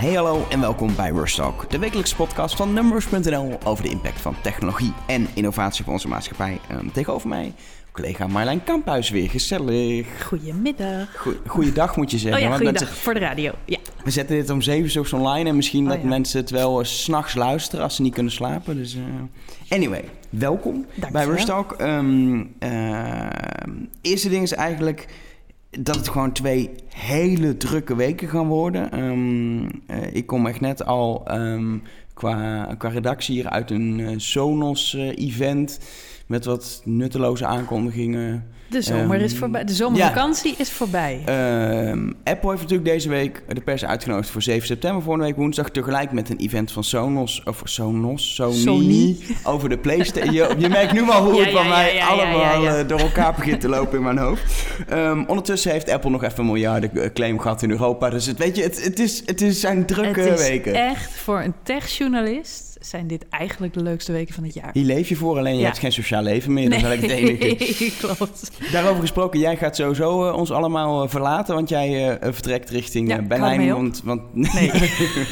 Hey hallo en welkom bij Rush Talk, de wekelijkse podcast van Numbers.nl over de impact van technologie en innovatie voor onze maatschappij. Um, tegenover mij collega Marlijn Kamphuis weer, gezellig. Goedemiddag. goeiedag moet je zeggen. Oh ja, goeiedag, voor de radio, ja. We zetten dit om zeven uur online en misschien oh dat mensen het wel uh, s'nachts luisteren als ze niet kunnen slapen. Dus, uh... anyway, welkom bij Rush Talk. Um, uh, eerste ding is eigenlijk dat het gewoon twee hele drukke weken gaan worden. Um, uh, ik kom echt net al um, qua, qua redactie hier uit een uh, Sonos-event... Uh, met wat nutteloze aankondigingen. De zomer is voorbij. De zomervakantie ja. is voorbij. Um, Apple heeft natuurlijk deze week de pers uitgenodigd voor 7 september, volgende week woensdag. Tegelijk met een event van Sonos, of Sonos, Sony, Sony. over de PlayStation. je, je, merkt nu al hoe ja, het bij ja, mij allemaal uh, door elkaar begint te lopen in mijn hoofd. Um, ondertussen heeft Apple nog even een miljarden claim gehad in Europa. Dus het, weet je, het, het, is, het is, zijn drukke het is weken. Echt voor een techjournalist zijn dit eigenlijk de leukste weken van het jaar. Hier leef je voor, alleen je ja. hebt geen sociaal leven meer. Nee, dat is eigenlijk het enige. klopt. Daarover gesproken, jij gaat sowieso uh, ons allemaal uh, verlaten, want jij uh, vertrekt richting ja, Berlijn. Want, want, nee.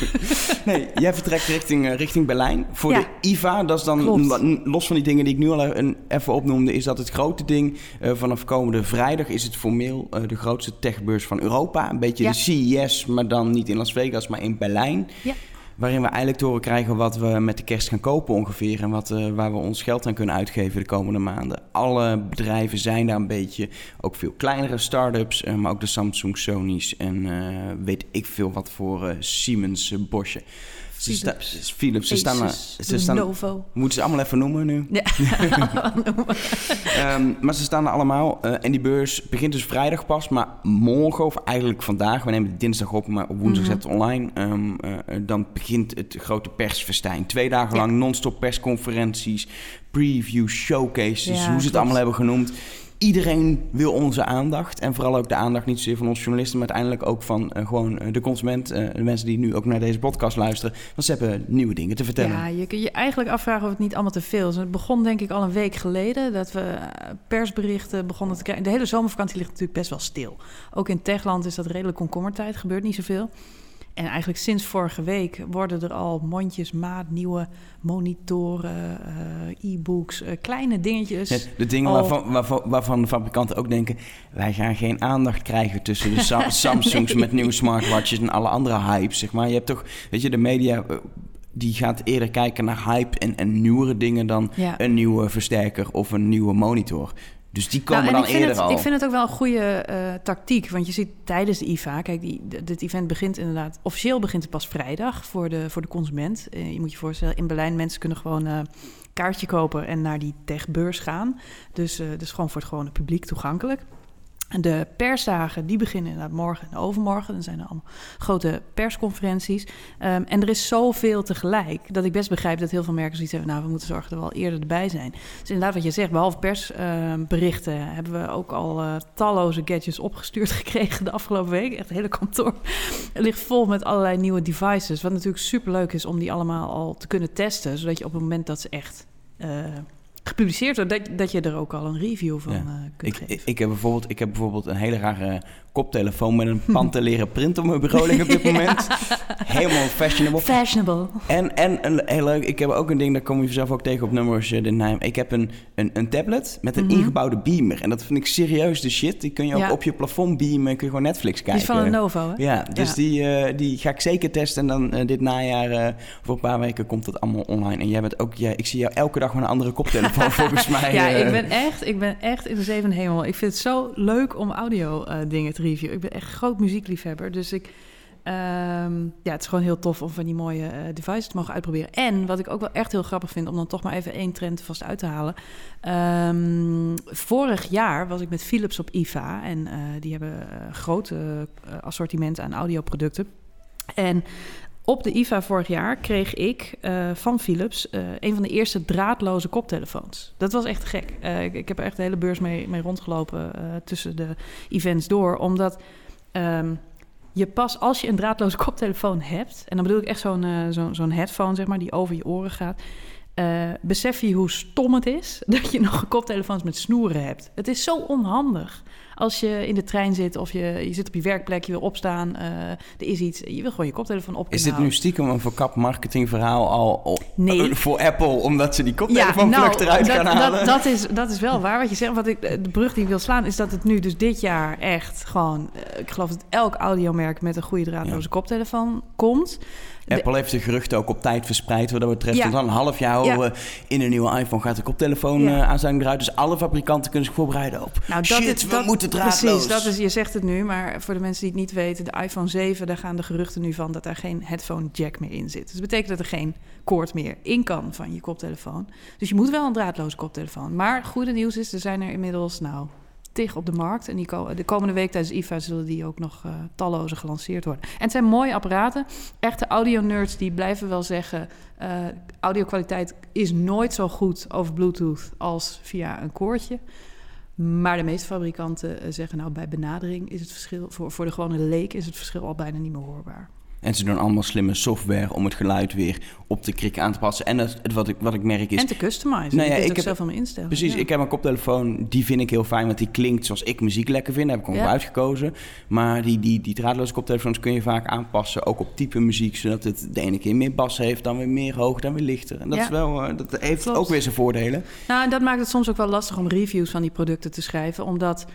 nee, jij vertrekt richting, richting Berlijn voor ja. de IVA. Dat is dan, los van die dingen die ik nu al even opnoemde, is dat het grote ding. vanaf komende vrijdag is het formeel de grootste techbeurs van Europa. Een beetje de CES, maar dan niet in Las Vegas, maar in Berlijn. Ja waarin we eigenlijk horen krijgen wat we met de kerst gaan kopen ongeveer en wat, uh, waar we ons geld aan kunnen uitgeven de komende maanden. Alle bedrijven zijn daar een beetje, ook veel kleinere start-ups, uh, maar ook de Samsung, Sony's en uh, weet ik veel wat voor Siemens, Bosch. Ze Philips. Sta, Philips. Ze staan, ze staan, Novo. Moeten ze allemaal even noemen nu? Ja, um, maar ze staan er allemaal. Uh, en die beurs begint dus vrijdag pas. Maar morgen, of eigenlijk vandaag, we nemen het dinsdag op, maar op woensdag mm -hmm. zetten online. Um, uh, dan begint het grote persfestijn. Twee dagen ja. lang non-stop persconferenties, previews, showcases, ja, hoe ze het klopt. allemaal hebben genoemd. Iedereen wil onze aandacht. En vooral ook de aandacht niet zozeer van ons journalisten, maar uiteindelijk ook van uh, gewoon uh, de consument. Uh, de mensen die nu ook naar deze podcast luisteren. Want ze hebben nieuwe dingen te vertellen. Ja, je kunt je eigenlijk afvragen of het niet allemaal te veel is. Het begon denk ik al een week geleden dat we persberichten begonnen te krijgen. De hele zomervakantie ligt natuurlijk best wel stil. Ook in Techland is dat redelijk komkommertijd, gebeurt niet zoveel. En eigenlijk sinds vorige week worden er al mondjesmaat nieuwe monitoren, uh, e-books, uh, kleine dingetjes. Ja, de dingen al... waarvan, waarvan, waarvan, de fabrikanten ook denken... wij gaan geen aandacht krijgen tussen de Sam Samsungs met nieuwe smartwatches... en alle andere hypes, zeg maar. Je hebt toch, weet je, de media... Die gaat eerder kijken naar hype en, en nieuwere dingen dan ja. een nieuwe versterker of een nieuwe monitor. Dus die komen nou, dan ik vind eerder het, al. Ik vind het ook wel een goede uh, tactiek. Want je ziet tijdens de IFA... Kijk, die, dit event begint inderdaad... Officieel begint het pas vrijdag voor de, voor de consument. Uh, je moet je voorstellen, in Berlijn... mensen kunnen gewoon uh, kaartje kopen en naar die techbeurs gaan. Dus, dus gewoon voor het gewone publiek toegankelijk. De persdagen die beginnen inderdaad morgen en overmorgen. Dan zijn er allemaal grote persconferenties. Um, en er is zoveel tegelijk dat ik best begrijp dat heel veel merken zoiets hebben. Nou, we moeten zorgen dat we al eerder erbij zijn. Dus inderdaad, wat je zegt, behalve persberichten uh, hebben we ook al uh, talloze gadgets opgestuurd gekregen de afgelopen week. Echt het hele kantoor ligt vol met allerlei nieuwe devices. Wat natuurlijk super leuk is om die allemaal al te kunnen testen, zodat je op het moment dat ze echt. Uh, gepubliceerd wordt, dat, dat je er ook al een review van ja. uh, kunt ik, geven. Ik, ik, heb bijvoorbeeld, ik heb bijvoorbeeld een hele rare koptelefoon met een panteleren print op mijn bureau liggen op dit moment. Helemaal fashionable. Fashionable. En, en een, heel leuk, ik heb ook een ding, daar kom je zelf ook tegen op nummers de naam. Ik heb een, een, een tablet met een mm -hmm. ingebouwde beamer. En dat vind ik serieus de shit. Die kun je ook ja. op je plafond beamen, kun je gewoon Netflix kijken. Die is van Lenovo, hè? Ja, dus ja. Die, uh, die ga ik zeker testen. En dan uh, dit najaar, uh, voor een paar weken, komt dat allemaal online. En jij bent ook, ja, ik zie jou elke dag met een andere koptelefoon volgens mij. Ja, ik ben echt, ik ben echt in de zevende hemel. Ik vind het zo leuk om audio dingen te Ik ben echt groot muziekliefhebber. Dus ik, um, ja, het is gewoon heel tof om van die mooie uh, devices te mogen uitproberen. En wat ik ook wel echt heel grappig vind, om dan toch maar even één trend vast uit te halen. Um, vorig jaar was ik met Philips op IFA. En uh, die hebben een groot uh, assortiment aan audioproducten. En op de IFA vorig jaar kreeg ik uh, van Philips uh, een van de eerste draadloze koptelefoons. Dat was echt gek. Uh, ik, heb er echt de hele beurs mee, mee rondgelopen tussen de events door. Omdat um, je pas als je een draadloze koptelefoon hebt... en dan bedoel ik echt zo'n zo, zo'n headphone, zeg maar, die over je oren gaat... besef je hoe stom het is dat je nog koptelefoons met snoeren hebt. Het is zo onhandig. Als je in de trein zit of je, je zit op je werkplek, je wil opstaan, uh, er is iets, je wil gewoon je koptelefoon op Is dit nu stiekem een verkapt marketingverhaal al nee. voor Apple, omdat ze die koptelefoon ja, nou, eruit dat, gaan halen? Dat, dat, is, dat is wel waar wat je zegt. Wat ik, de brug die ik wil slaan is dat het nu dus dit jaar echt gewoon, ik geloof dat elk audiomerk met een goede draadloze koptelefoon komt. Apple heeft de geruchten ook op tijd verspreid wat dat betreft. Ja. dan een half jaar horen in een nieuwe iPhone gaat de koptelefoon ja. aansluiting eruit. Dus alle fabrikanten kunnen zich voorbereiden op. Nou, dat Shit, we moeten draadloos. Precies, dat is, je zegt het nu, maar voor de mensen die het niet weten, de iPhone 7, daar gaan de geruchten nu van dat er geen headphone jack meer in zit. Dus dat betekent dat er geen koord meer in kan van je koptelefoon. Dus je moet wel een draadloze koptelefoon. Maar goede nieuws is, er zijn er inmiddels, nou, op de markt. En die de komende week tijdens IFA zullen die ook nog uh, talloze gelanceerd worden. En het zijn mooie apparaten. Echte audio-nerds die blijven wel zeggen... Uh, audio-kwaliteit is nooit zo goed over Bluetooth als via een koordje. Maar de meeste fabrikanten eh, zeggen nou bij benadering is het verschil... voor, voor de gewone leek is het verschil al bijna niet meer hoorbaar. En ze doen allemaal slimme software om het geluid weer op de krik aan te passen. En dat, wat, ik, wat ik merk is... En te customizen. Nou ja, ik heb zelf mijn instellen. Precies, ik heb een koptelefoon, die vind ik heel fijn, want die klinkt zoals ik muziek lekker vind. Daar heb ik gewoon ja. uitgekozen. Maar die, die, die draadloze koptelefoons kun je vaak aanpassen, ook op type muziek, zodat het de ene keer meer bas heeft, dan weer meer hoog, dan weer lichter. En dat, is wel, uh, dat heeft ook weer zijn voordelen. Nou, en dat maakt het soms ook wel lastig om reviews van die producten te schrijven, omdat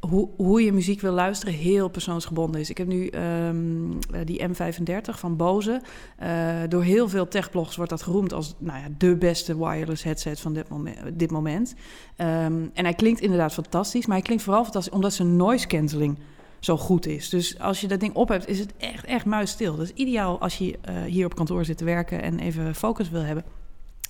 hoe, hoe je muziek wil luisteren heel persoonsgebonden is. Ik heb nu um, die M35 van Bose. Uh, door heel veel techblogs wordt dat geroemd als nou ja, de beste wireless headset van dit moment. Dit moment. Um, en hij klinkt inderdaad fantastisch, maar hij klinkt vooral fantastisch omdat zijn noise cancelling zo goed is. Dus als je dat ding op hebt, is het echt, echt muisstil. Dat is ideaal als je uh, hier op kantoor zit te werken en even focus wil hebben.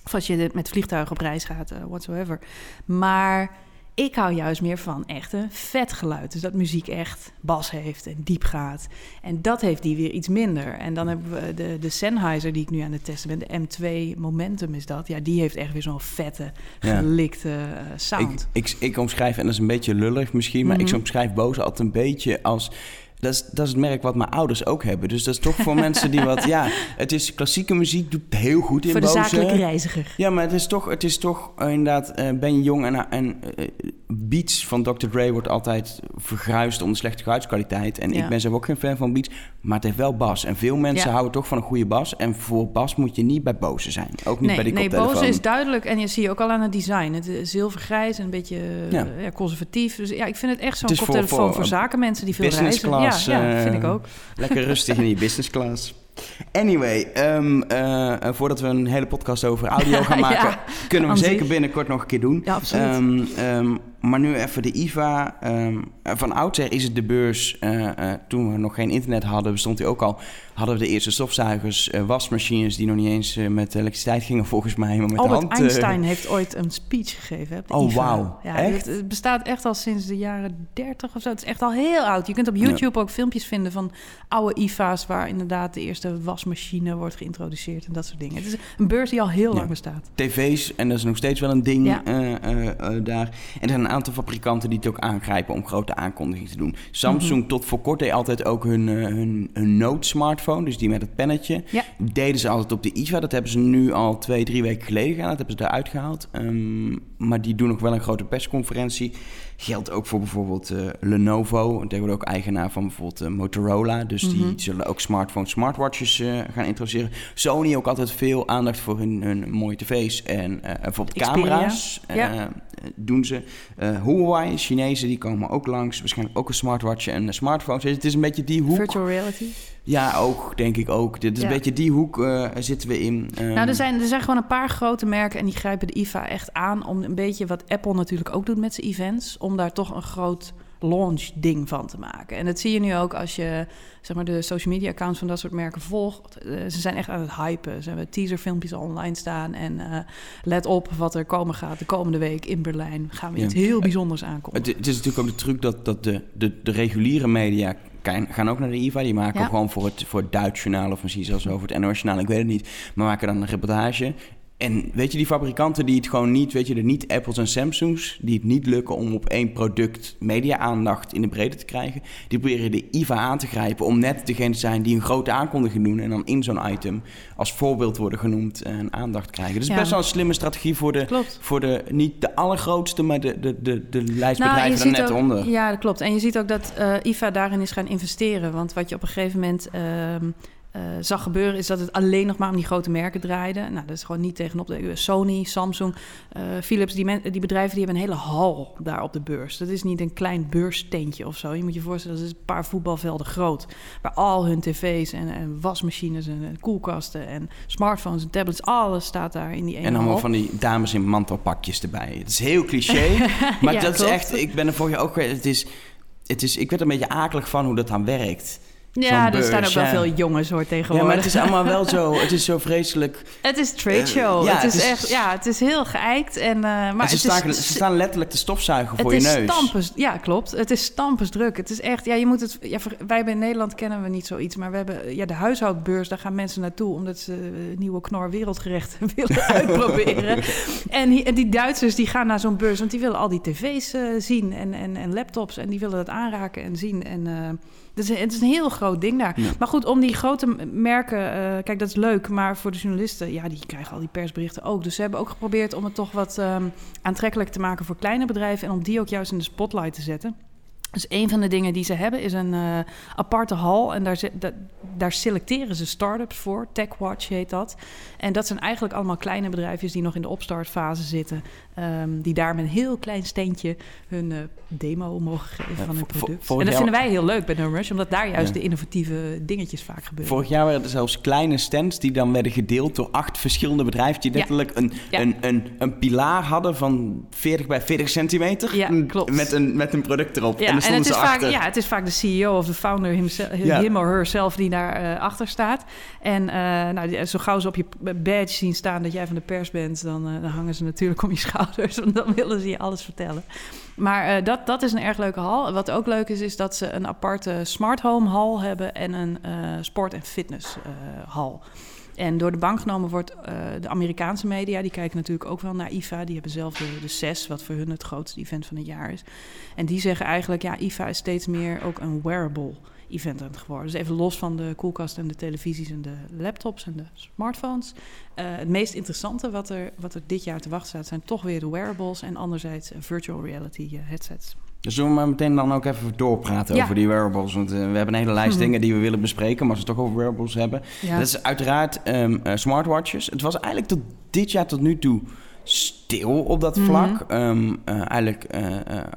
Of als je met vliegtuigen op reis gaat, uh, whatsoever. Maar ik hou juist meer van echt een vet geluid. Dus dat muziek echt bas heeft en diep gaat. En dat heeft die weer iets minder. En dan hebben we de, de Sennheiser die ik nu aan het testen ben. De M2 Momentum is dat. Ja, die heeft echt weer zo'n vette, gelikte uh, sound. Ik, ik, ik, omschrijf, en dat is een beetje lullig misschien... maar mm -hmm. ik mhm. omschrijf Bose altijd een beetje als dat is, dat is het merk wat mijn ouders ook hebben. Dus dat is toch voor mensen die wat... Ja, het is klassieke muziek, doet heel goed in Voor de zakelijke reiziger. Ja, maar het is toch, het is toch uh, inderdaad... Uh, ben je jong en, en uh, Beats van Dr. Dre wordt altijd verguisd om de slechte geluidskwaliteit. En ja. ik ben zelf ook geen fan van Beats, maar het heeft wel bas. En veel mensen ja. houden toch van een goede bas. En voor bas moet je niet bij Bose zijn. Ook niet nee, bij die Nee, Bose is duidelijk. En je ziet ook al aan het design. Het is zilvergrijs en een beetje ja. conservatief. Dus ja, ik vind het echt zo'n koptelefoon voor, voor, voor zakenmensen die veel reizen. Class, ja, ja, vind ik ook. Lekker rustig in die business class. Anyway, um, uh, voordat we een hele podcast over audio gaan maken, ja, kunnen we zeker binnenkort nog een keer doen. Ja, absoluut. Um, um, maar nu even de IVA. van oudsher is het de beurs. Uh, uh, toen we nog geen internet hadden, bestond die ook al. Hadden we de eerste stofzuigers, wasmachines die nog niet eens met elektriciteit gingen, volgens mij. Maar met Albert de hand, Einstein heeft ooit een speech gegeven. De oh, wauw. Ja, het, het, bestaat echt al sinds de jaren 30 of zo. Het is echt al heel oud. Je kunt op YouTube ja. ook filmpjes vinden van oude IVA's waar inderdaad de eerste wasmachine wordt geïntroduceerd en dat soort dingen. Het is een beurs die al heel ja. lang bestaat. TV's, en dat is nog steeds wel een ding ja. daar. En er zijn een aantal fabrikanten die het ook aangrijpen om grote aankondigingen te doen. Samsung mm -hmm. tot voor kort deed altijd ook hun, hun, hun Note smartphone, dus die met het pennetje. Ja. Deden ze altijd op de IFA. Dat hebben ze nu al twee, drie weken geleden gedaan. Dat hebben ze eruit gehaald. Um, maar die doen nog wel een grote persconferentie. Geldt ook voor bijvoorbeeld uh, Lenovo, tegenwoordig ook eigenaar van bijvoorbeeld uh, Motorola. Dus die mm -hmm. zullen ook smartphones, smartwatches uh, gaan introduceren. Sony ook altijd veel aandacht voor hun, hun mooie tv's en bijvoorbeeld Xperia. camera's ja. doen ze. Huawei, Chinezen, die komen ook langs. Waarschijnlijk ook een smartwatch en een smartphone. Dus het is een beetje die hoek. Virtual reality. Ja, ook, denk ik ook. Dit is ja. een beetje die hoek uh, zitten we in. Um... Nou, er zijn, er zijn gewoon een paar grote merken en die grijpen de IFA echt aan om een beetje wat Apple natuurlijk ook doet met zijn events, om daar toch een groot launch ding van te maken. En dat zie je nu ook als je zeg maar, de social media accounts van dat soort merken volgt. Uh, ze zijn echt aan het hypen. Ze hebben teaserfilmpjes online staan. En uh, let op wat er komen gaat de komende week in Berlijn. Gaan we ja. iets heel bijzonders aankomen. Het, het, is natuurlijk ook de truc dat, dat de, de, de reguliere media gaan ook naar de IVA. Die maken ja. gewoon voor het, voor het Duits journaal of misschien zelfs over het NOS journaal. Ik weet het niet. Maar maken dan een reportage En weet je, die fabrikanten die het gewoon niet, weet je, de niet Apples en Samsungs, die het niet lukken om op één product media-aandacht in de breedte te krijgen, die proberen de IVA aan te grijpen om net degene te zijn die een grote aankondiging doen en dan in zo'n item als voorbeeld worden genoemd en aandacht krijgen. Dus Ja. best wel een slimme strategie voor de, Klopt. voor de niet de allergrootste, maar de, de, de, de Nou, lijstbedrijven er net ook- onder. Ja, dat klopt. En je ziet ook dat eh, IFA daarin is gaan investeren. Want wat je op een gegeven moment ehm, eh, zag gebeuren... is dat het alleen nog maar om die grote merken draaide. Nou, dat is gewoon niet tegenop de Sony, Samsung, eh, Philips. Die, men- die bedrijven die hebben een hele hal daar op de beurs. Dat is niet een klein beurstentje of zo. Je moet je voorstellen, dat is een paar voetbalvelden groot. Waar al hun tv's en, en wasmachines en, en koelkasten... en smartphones en tablets, alles staat daar in die ene En allemaal hal. van die dames in mantelpakjes erbij. Het is heel cliché, maar Ja, dat is echt... Ik ben er vorig jaar ook... geweest. Het is, het is, ik werd er een beetje akelig van hoe dat dan werkt. Ja, er staan ook wel ja. veel jongens hoor Ja, tegenwoordig. maar het is allemaal wel zo... Het is zo vreselijk... Het is trade Eh, show. ja, het, is het is- echt, ja, het is heel geëikt. En, eh, maar ze, het staan, is, ze staan letterlijk te stofzuigen voor het je is neus. stampers, ja, klopt. Het is stampers druk. Het is echt, ja, je moet het. Ja, wij hebben in Nederland kennen we niet zoiets, maar we hebben ja, de huishoudbeurs. Daar gaan mensen naartoe omdat ze eh, nieuwe knor wereldgerecht willen uitproberen. En, die, en die Duitsers die gaan naar zo'n beurs, want die willen al die tv's eh, zien en, en, en laptops en die willen dat aanraken en zien. En eh, het, is, het is een heel groot ding daar. Ja. Maar goed, om die grote merken, eh, kijk, dat is leuk, maar voor de journalisten, ja, die krijgen al die persberichten ook. Dus ze hebben ook geprobeerd om het toch wat ehm, aantrekkelijk te maken voor kleine bedrijven en om die ook juist in de spotlight te zetten. Dus een van de dingen die ze hebben is een eh, aparte hal. En daar, da- daar selecteren ze start-ups voor. TechWatch heet dat. En dat zijn eigenlijk allemaal kleine bedrijfjes die nog in de opstartfase zitten. ehm, die daar met een heel klein steentje hun eh, demo mogen geven Ja, van hun product. en dat jaar- vinden wij heel leuk bij Numbers, omdat daar juist Ja. de innovatieve dingetjes vaak gebeuren. Vorig jaar werden er zelfs kleine stands die dan werden gedeeld door acht verschillende bedrijven. Die letterlijk een, Ja. een, een, een pilaar hadden van 40 bij 40 centimeter. Ja, Een- klopt. Met een, met een product erop. En het is, vaak, achter. ja, het is vaak de CEO of de founder himself, Ja. him or herself die daar eh, achter staat. En eh, nou, zo gauw ze op je badge zien staan dat jij van de pers bent, dan, eh, dan hangen ze natuurlijk om je schouders. Want dan willen ze je alles vertellen. Maar dat, dat is een erg leuke hal. Wat ook leuk is, is dat ze een aparte smart home hal hebben en een sport- en fitness hal. En door de bank genomen wordt eh, de Amerikaanse media, die kijken natuurlijk ook wel naar IFA. Die hebben zelf de, de CES, wat voor hun het grootste event van het jaar is. En die zeggen eigenlijk, ja, IFA is steeds meer ook een wearable event aan het geworden. Dus even los van de koelkast en de televisies en de laptops en de smartphones. Eh, het meest interessante wat er, wat er dit jaar te wachten staat, zijn toch weer de wearables en anderzijds virtual reality eh, headsets. Dus zullen we maar meteen dan ook even doorpraten Ja. over die wearables? Want eh, we hebben een hele lijst Mhm. dingen die we willen bespreken. Maar als we het toch over wearables hebben. Ja. Dat is uiteraard ehm, eh, smartwatches. Het was eigenlijk tot dit jaar tot nu toe stil op dat Mhm. vlak. Ehm, eh, eigenlijk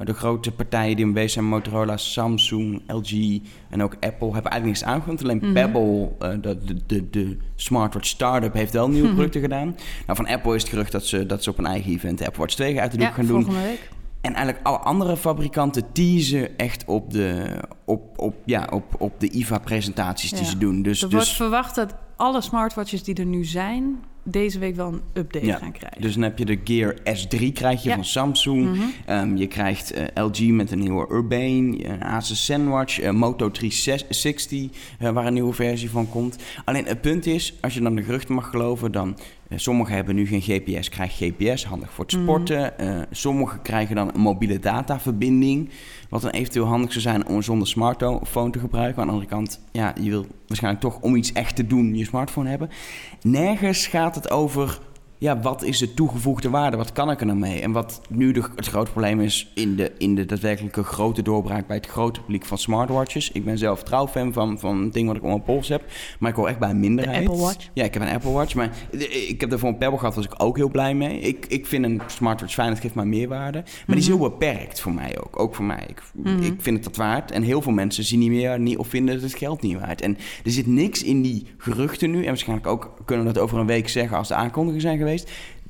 de grote partijen die bezig zijn, Motorola, Samsung, LG en ook Apple, hebben eigenlijk niks aangekondigd. Alleen Mhm. Pebble, de, de, de, de smartwatch startup, heeft wel nieuwe producten gedaan. Nou, van Apple is het gerucht dat ze, dat ze op een eigen event de Apple Watch 2 uit de doek ja, gaan doen. volgende week. En eigenlijk alle andere fabrikanten teasen echt op de, op, op, ja, op, op de IVA-presentaties die Ja. ze doen. Dus, er wordt dus, verwacht dat alle smartwatches die er nu zijn, deze week wel een update Ja, gaan krijgen. dus dan heb je de Gear S3 krijg je Ja. van Samsung. Mhm. Ehm, je krijgt eh, LG met een nieuwe Urbane, een Asus ZenWatch, eh, Moto 360 eh, waar een nieuwe versie van komt. Alleen het punt is, als je dan de geruchten mag geloven, dan eh, sommigen hebben nu geen GPS, krijgen GPS, handig voor het Mhm. sporten. Eh, sommigen krijgen dan een mobiele dataverbinding, wat dan eventueel handig zou zijn om zonder smartphone te gebruiken. Aan de andere kant, ja, je wil waarschijnlijk toch om iets echt te doen je smartphone hebben. Nergens gaat het over ja, wat is de toegevoegde waarde? Wat kan ik er nou mee? En wat nu de, het grote probleem is in de, in de daadwerkelijke grote doorbraak bij het grote publiek van smartwatches. Ik ben zelf trouw fan van, van een ding wat ik om mijn pols heb, maar ik hoor echt bij een minderheid. Apple Watch? Ja, ik heb een Apple Watch, maar ik heb daarvoor een Pebble gehad, was ik ook heel blij mee. Ik, ik vind een smartwatch fijn, het geeft mij meerwaarde. Maar die is Mhm. heel beperkt voor mij ook, ook voor mij. Ik, Mhm. ik vind het dat waard en heel veel mensen zien niet meer niet, of vinden het geld niet waard. En er zit niks in die geruchten nu, en waarschijnlijk ook kunnen we dat over een week zeggen als de aankondigingen zijn geweest.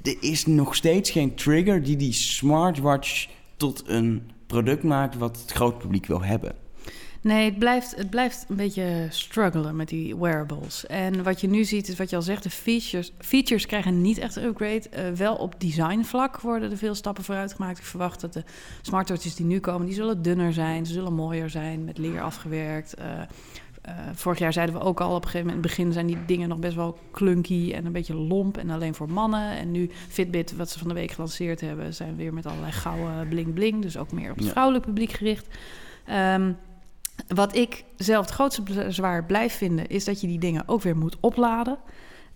Er is nog steeds geen trigger die die smartwatch tot een product maakt wat het grote publiek wil hebben. Nee, het blijft, het blijft een beetje struggelen met die wearables. En wat je nu ziet, is wat je al zegt, de features, features krijgen niet echt een upgrade. Eh, wel op designvlak worden er veel stappen vooruit gemaakt. Ik verwacht dat de smartwatches die nu komen, die zullen dunner zijn. Ze zullen mooier zijn, met leer afgewerkt. eh, vorig jaar zeiden we ook al op een gegeven moment... in het begin zijn die dingen nog best wel clunky en een beetje lomp... en alleen voor mannen. En nu Fitbit, wat ze van de week gelanceerd hebben... zijn weer met allerlei gouden bling-bling. Dus ook meer op het vrouwelijk publiek gericht. Ehm, wat ik zelf het grootste bezwaar blijf vinden... is dat je die dingen ook weer moet opladen...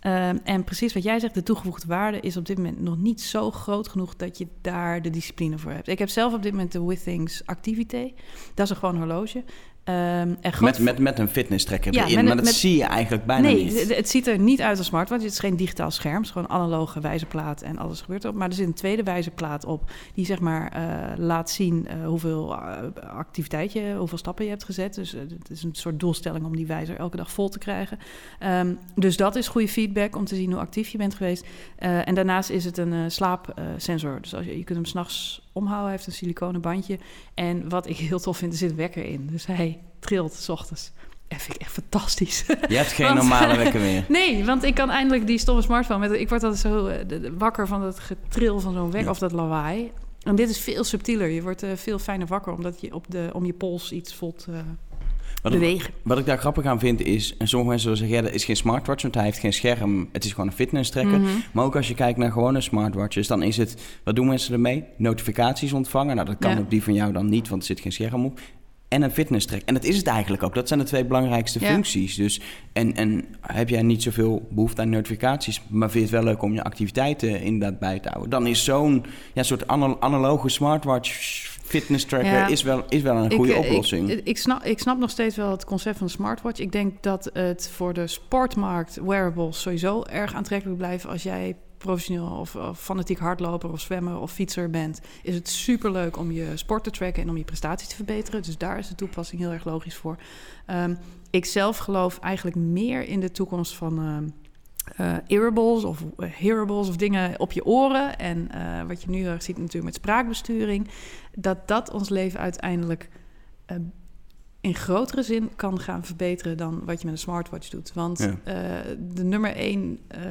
Ehm, en precies wat jij zegt, de toegevoegde waarde is op dit moment nog niet zo groot genoeg dat je daar de discipline voor hebt. Ik heb zelf op dit moment de Withings Activité. Dat is een gewoon horloge. Um, met, met, met een fitness tracker ja, erin, maar dat zie je eigenlijk bijna nee, niet. Nee, het ziet er niet uit als smartwatch. Het is geen digitaal scherm, het is gewoon analoge wijzerplaat en alles gebeurt erop. Maar er zit een tweede wijzerplaat op die zeg maar uh, laat zien uh, hoeveel uh, activiteit je, hoeveel stappen je hebt gezet. Dus het is een soort doelstelling om die wijzer elke dag vol te krijgen. Um, dus dat is goede feedback om te zien hoe actief je bent geweest. en daarnaast is het een slaapsensor. dus als je, je kunt hem s'nachts omhouden. Hij heeft een siliconen bandje. En wat ik heel tof vind, er zit wekker in. Dus hij trilt s ochtends. Dat vind ik echt fantastisch. Je hebt geen normale wekker meer. Nee, want ik kan eindelijk die stomme smartphone... Met, ik word altijd zo uh, wakker van het getril van zo'n wekker of dat lawaai. En dit is veel subtieler. Je wordt uh, veel fijner wakker... omdat je op de, om je pols iets voelt... Uh, wat bewegen. Ik, wat ik daar grappig aan vind is, en sommige mensen zullen zeggen, ja, dat is geen smartwatch, want hij heeft geen scherm. Het is gewoon een fitness tracker. Mhm. Maar ook als je kijkt naar gewone smartwatches, dan is het, wat doen mensen ermee? Notificaties ontvangen. Nou, dat kan Ja. op die van jou dan niet, want er zit geen scherm op. En een fitness track. En dat is het eigenlijk ook. Dat zijn de twee belangrijkste Ja. functies. Dus, en, en heb jij niet zoveel behoefte aan notificaties, maar vind je het wel leuk om je activiteiten inderdaad bij te houden, dan is zo'n ja, soort anal- analoge smartwatch fitness tracker Ja. is, wel, is wel een goede ik, oplossing. Ik, ik, snap, ik snap nog steeds wel het concept van een smartwatch. Ik denk dat het voor de sportmarkt wearables sowieso erg aantrekkelijk blijft als jij professioneel of, fanatiek hardloper of zwemmer of fietser bent, is het superleuk om je sport te tracken en om je prestaties te verbeteren. Dus daar is de toepassing heel erg logisch voor. Ehm, ik zelf geloof eigenlijk meer in de toekomst van eh, earables of eh, hearables of dingen op je oren. En wat je nu ziet natuurlijk met spraakbesturing, dat dat ons leven uiteindelijk eh, in grotere zin kan gaan verbeteren dan wat je met een smartwatch doet. Want Ja. eh, de nummer één eh,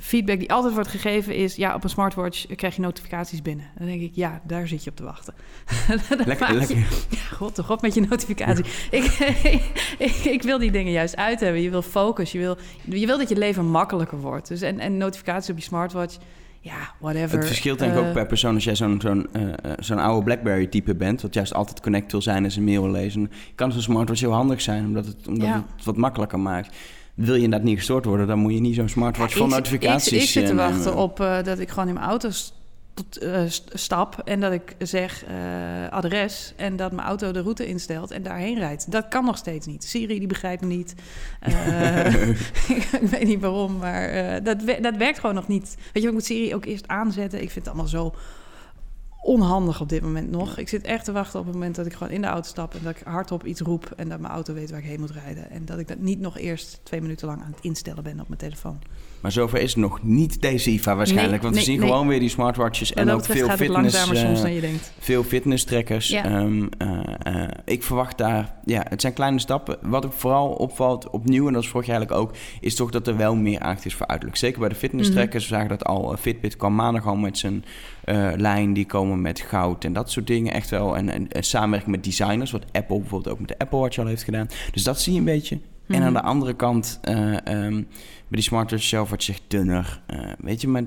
feedback die altijd wordt gegeven is... ja, op een smartwatch krijg je notificaties binnen. Dan denk ik, ja, daar zit je op te wachten. Lekker, je- lekker. Ja, god toch op met je notificatie. ik, ik, ik wil die dingen juist uit hebben. Je wil focus. Je wil, je wil dat je leven makkelijker wordt. Dus en, en notificaties op je smartwatch... Ja, whatever. Het verschilt denk ik Eh, ook per persoon. Als jij zo'n zo'n eh, eh, zo'n oude BlackBerry-type bent... wat juist altijd connect wil zijn en zijn mail wil lezen... kan zo'n smartwatch heel handig zijn... omdat het, omdat Ja. het wat makkelijker maakt. Wil je inderdaad niet gestoord worden... dan moet je niet zo'n smartwatch vol ik, notificaties... Ik, ik zit te eh, wachten op eh, dat ik gewoon in mijn auto tot, eh, st- stap en dat ik zeg eh, adres en dat mijn auto de route instelt en daarheen rijdt. Dat kan nog steeds niet. Siri die begrijpt me niet. Eh, ik weet niet waarom, maar dat, dat werkt gewoon nog niet. Weet je, ik moet Siri ook eerst aanzetten. Ik vind het allemaal zo onhandig op dit moment nog. Ik zit echt te wachten op het moment dat ik gewoon in de auto stap en dat ik hardop iets roep en dat mijn auto weet waar ik heen moet rijden en dat ik dat niet nog eerst twee minuten lang aan het instellen ben op mijn telefoon. Maar zover is het nog niet deze IFA waarschijnlijk. Nee, want we zien nee. gewoon weer die smartwatches... En ook veel fitness... eh, soms dan je denkt. veel fitness-trackers. Ja. Ehm, eh, eh, ik verwacht daar... Ja, het zijn kleine stappen. Wat ook vooral opvalt opnieuw... en dat is vorig jaar eigenlijk ook... is toch dat er wel meer aandacht is voor uiterlijk. Zeker bij de fitness-trackers. Mhm. We zagen dat al. Eh, Fitbit kwam maandag al met zijn eh, lijn. Die komen met goud en dat soort dingen. Echt wel. En, en, en samenwerking met designers. Wat Apple bijvoorbeeld ook met de Apple Watch al heeft gedaan. Dus dat zie je een beetje. En Mhm. aan de andere kant... ehm, bij die smartwatch zelf wordt zich dunner. eh, weet je, maar...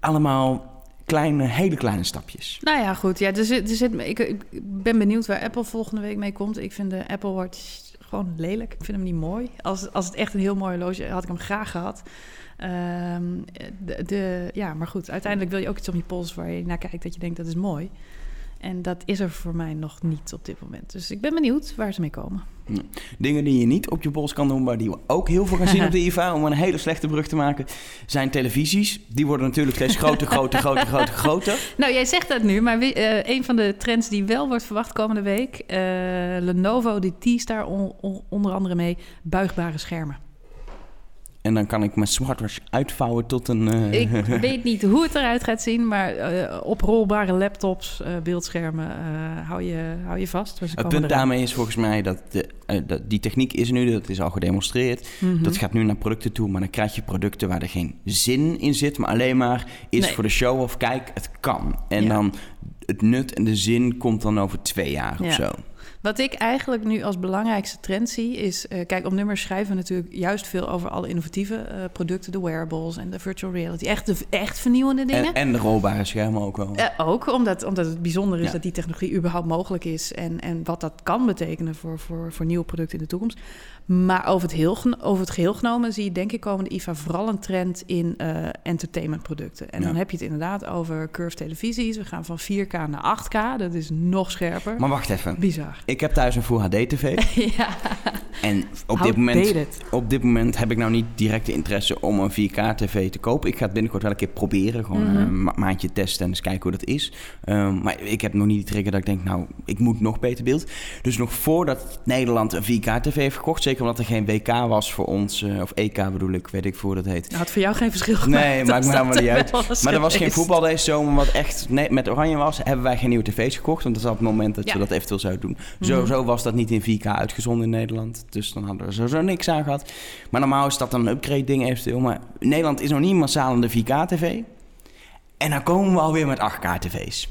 Allemaal kleine, hele kleine stapjes. Nou ja, goed. Ja, er zit, er zit, ik, ik ben benieuwd waar Apple volgende week mee komt. Ik vind de Apple Watch gewoon lelijk. Ik vind hem niet mooi. Als, als het echt een heel mooi horloge had ik hem graag gehad. Ehm, de, de, ja, maar goed. Uiteindelijk wil je ook iets op je pols waar je naar kijkt dat je denkt dat is mooi. En dat is er voor mij nog niet op dit moment. Dus ik ben benieuwd waar ze mee komen. Dingen die je niet op je pols kan doen, maar die we ook heel veel gaan zien op de IFA, om een hele slechte brug te maken, zijn televisies. Die worden natuurlijk steeds groter, groter, groter, groter, groter. Nou, jij zegt dat nu, maar wie- eh, een van de trends die wel wordt verwacht komende week... eh, Lenovo, die teast daar on- on- onder andere mee, buigbare schermen. En dan kan ik mijn smartwatch uitvouwen tot een... eh, Ik weet niet hoe het eruit gaat zien, maar eh, oprolbare laptops, eh, beeldschermen, hou, je, hou je vast. ze Het punt daarmee is volgens mij dat, de, dat die techniek is nu, dat is al gedemonstreerd. Mhm. Dat gaat nu naar producten toe, maar dan krijg je producten waar er geen zin in zit, maar alleen maar is Nee. voor de show of kijk, het kan. En Ja. dan het nut en de zin komt dan over twee jaar Ja. of zo. Wat ik eigenlijk nu als belangrijkste trend zie is... eh, kijk, op nummers schrijven we natuurlijk juist veel over alle innovatieve eh, producten. De wearables en de virtual reality. Echt, de, echt vernieuwende dingen. En, en de rolbare schermen ook wel. Eh, ook omdat, omdat het bijzonder is Ja. dat die technologie überhaupt mogelijk is en, en wat dat kan betekenen voor, voor, voor nieuwe producten in de toekomst. Maar over het, heel, over het geheel genomen zie je denk ik komende IFA vooral een trend in eh entertainmentproducten. En Ja. dan heb je het inderdaad over curved televisies. We gaan van 4K naar 8K, dat is nog scherper. Maar wacht even. Bizar. Ik heb thuis een Full HD TV. ja, En op How dit, moment, op dit moment heb ik nou niet direct de interesse om een 4K TV te kopen. Ik ga het binnenkort wel een keer proberen. Gewoon Mhm. een ma- maandje testen en eens kijken hoe dat is. Ehm, maar ik heb nog niet die trigger dat ik denk, nou, ik moet nog beter beeld. Dus nog voordat Nederland een 4K TV heeft gekocht, zeker omdat er geen WK was voor ons, eh, of EK bedoel ik, weet ik voor hoe dat heet. Nou, had voor jou geen verschil gemaakt. Nee, maakt me dat niet uit. Maar er was geen voetbal deze zomer wat echt nee, met oranje was. Hebben wij geen nieuwe tv's gekocht. Want dat was op het moment dat Ja. je dat eventueel zou doen. Mhm. Sowieso was dat niet in 4K uitgezonden in Nederland. Dus dan hadden we sowieso niks aan gehad. Maar normaal is dat dan een upgrade ding eventueel. Maar Nederland is nog niet massaal in de 4K tv. En dan komen we alweer met 8K tv's.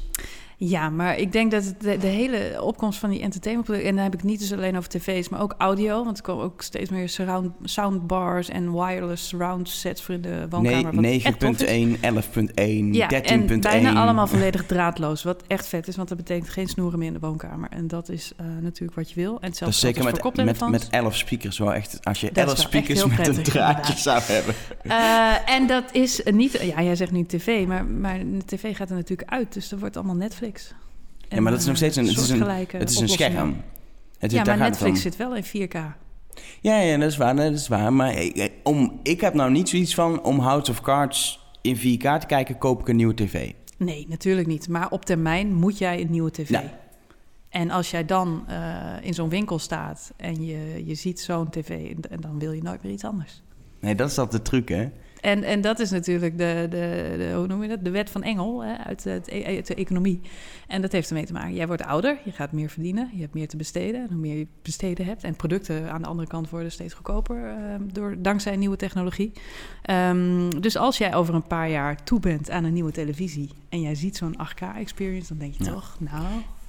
Ja, maar ik denk dat de, de hele opkomst van die entertainmentproducten... en dan heb ik niet dus alleen over tv's, maar ook audio... want er komen ook steeds meer surround, soundbars en wireless surround sets voor in de woonkamer. is. 9.1, 11.1, Ja, 13.1. en bijna allemaal volledig draadloos. Wat echt vet is, want dat betekent geen snoeren meer in de woonkamer. En dat is eh, natuurlijk wat je wil. En Dat hetzelfde is geldt zeker met, met, koptelefoons. met 11 speakers wel echt. Als je Dat is 11 wel echt speakers met een draadje inderdaad. zou hebben. Eh, en dat is niet... Ja, jij zegt nu tv, maar, maar de tv gaat er natuurlijk uit. Dus er wordt allemaal Netflix. Ja, maar dat is nog steeds een- het is een- Het is een scherm. Het is, Ja, maar. Netflix zit wel in 4K. Ja, ja, dat is waar, dat is waar. Maar ik, ik- om, ik heb nou niet zoiets van om House of Cards in 4K te kijken, koop ik een nieuwe tv. Nee, natuurlijk niet. Maar op termijn moet jij een nieuwe tv. Ja. En als jij dan eh, in zo'n winkel staat en je, je ziet zo'n tv, en dan wil je nooit meer iets anders. Nee, dat is altijd de truc, hè? En, en dat is natuurlijk de, de, de, hoe noem je dat? de wet van Engel hè, uit, e- uit de economie. En dat heeft ermee te maken. Jij wordt ouder, je gaat meer verdienen, je hebt meer te besteden. En hoe meer je besteden hebt. En producten aan de andere kant worden steeds goedkoper eh, door, dankzij nieuwe technologie. Ehm, dus als jij over een paar jaar toe bent aan een nieuwe televisie en jij ziet zo'n 8K-experience, dan denk je Ja. toch, nou,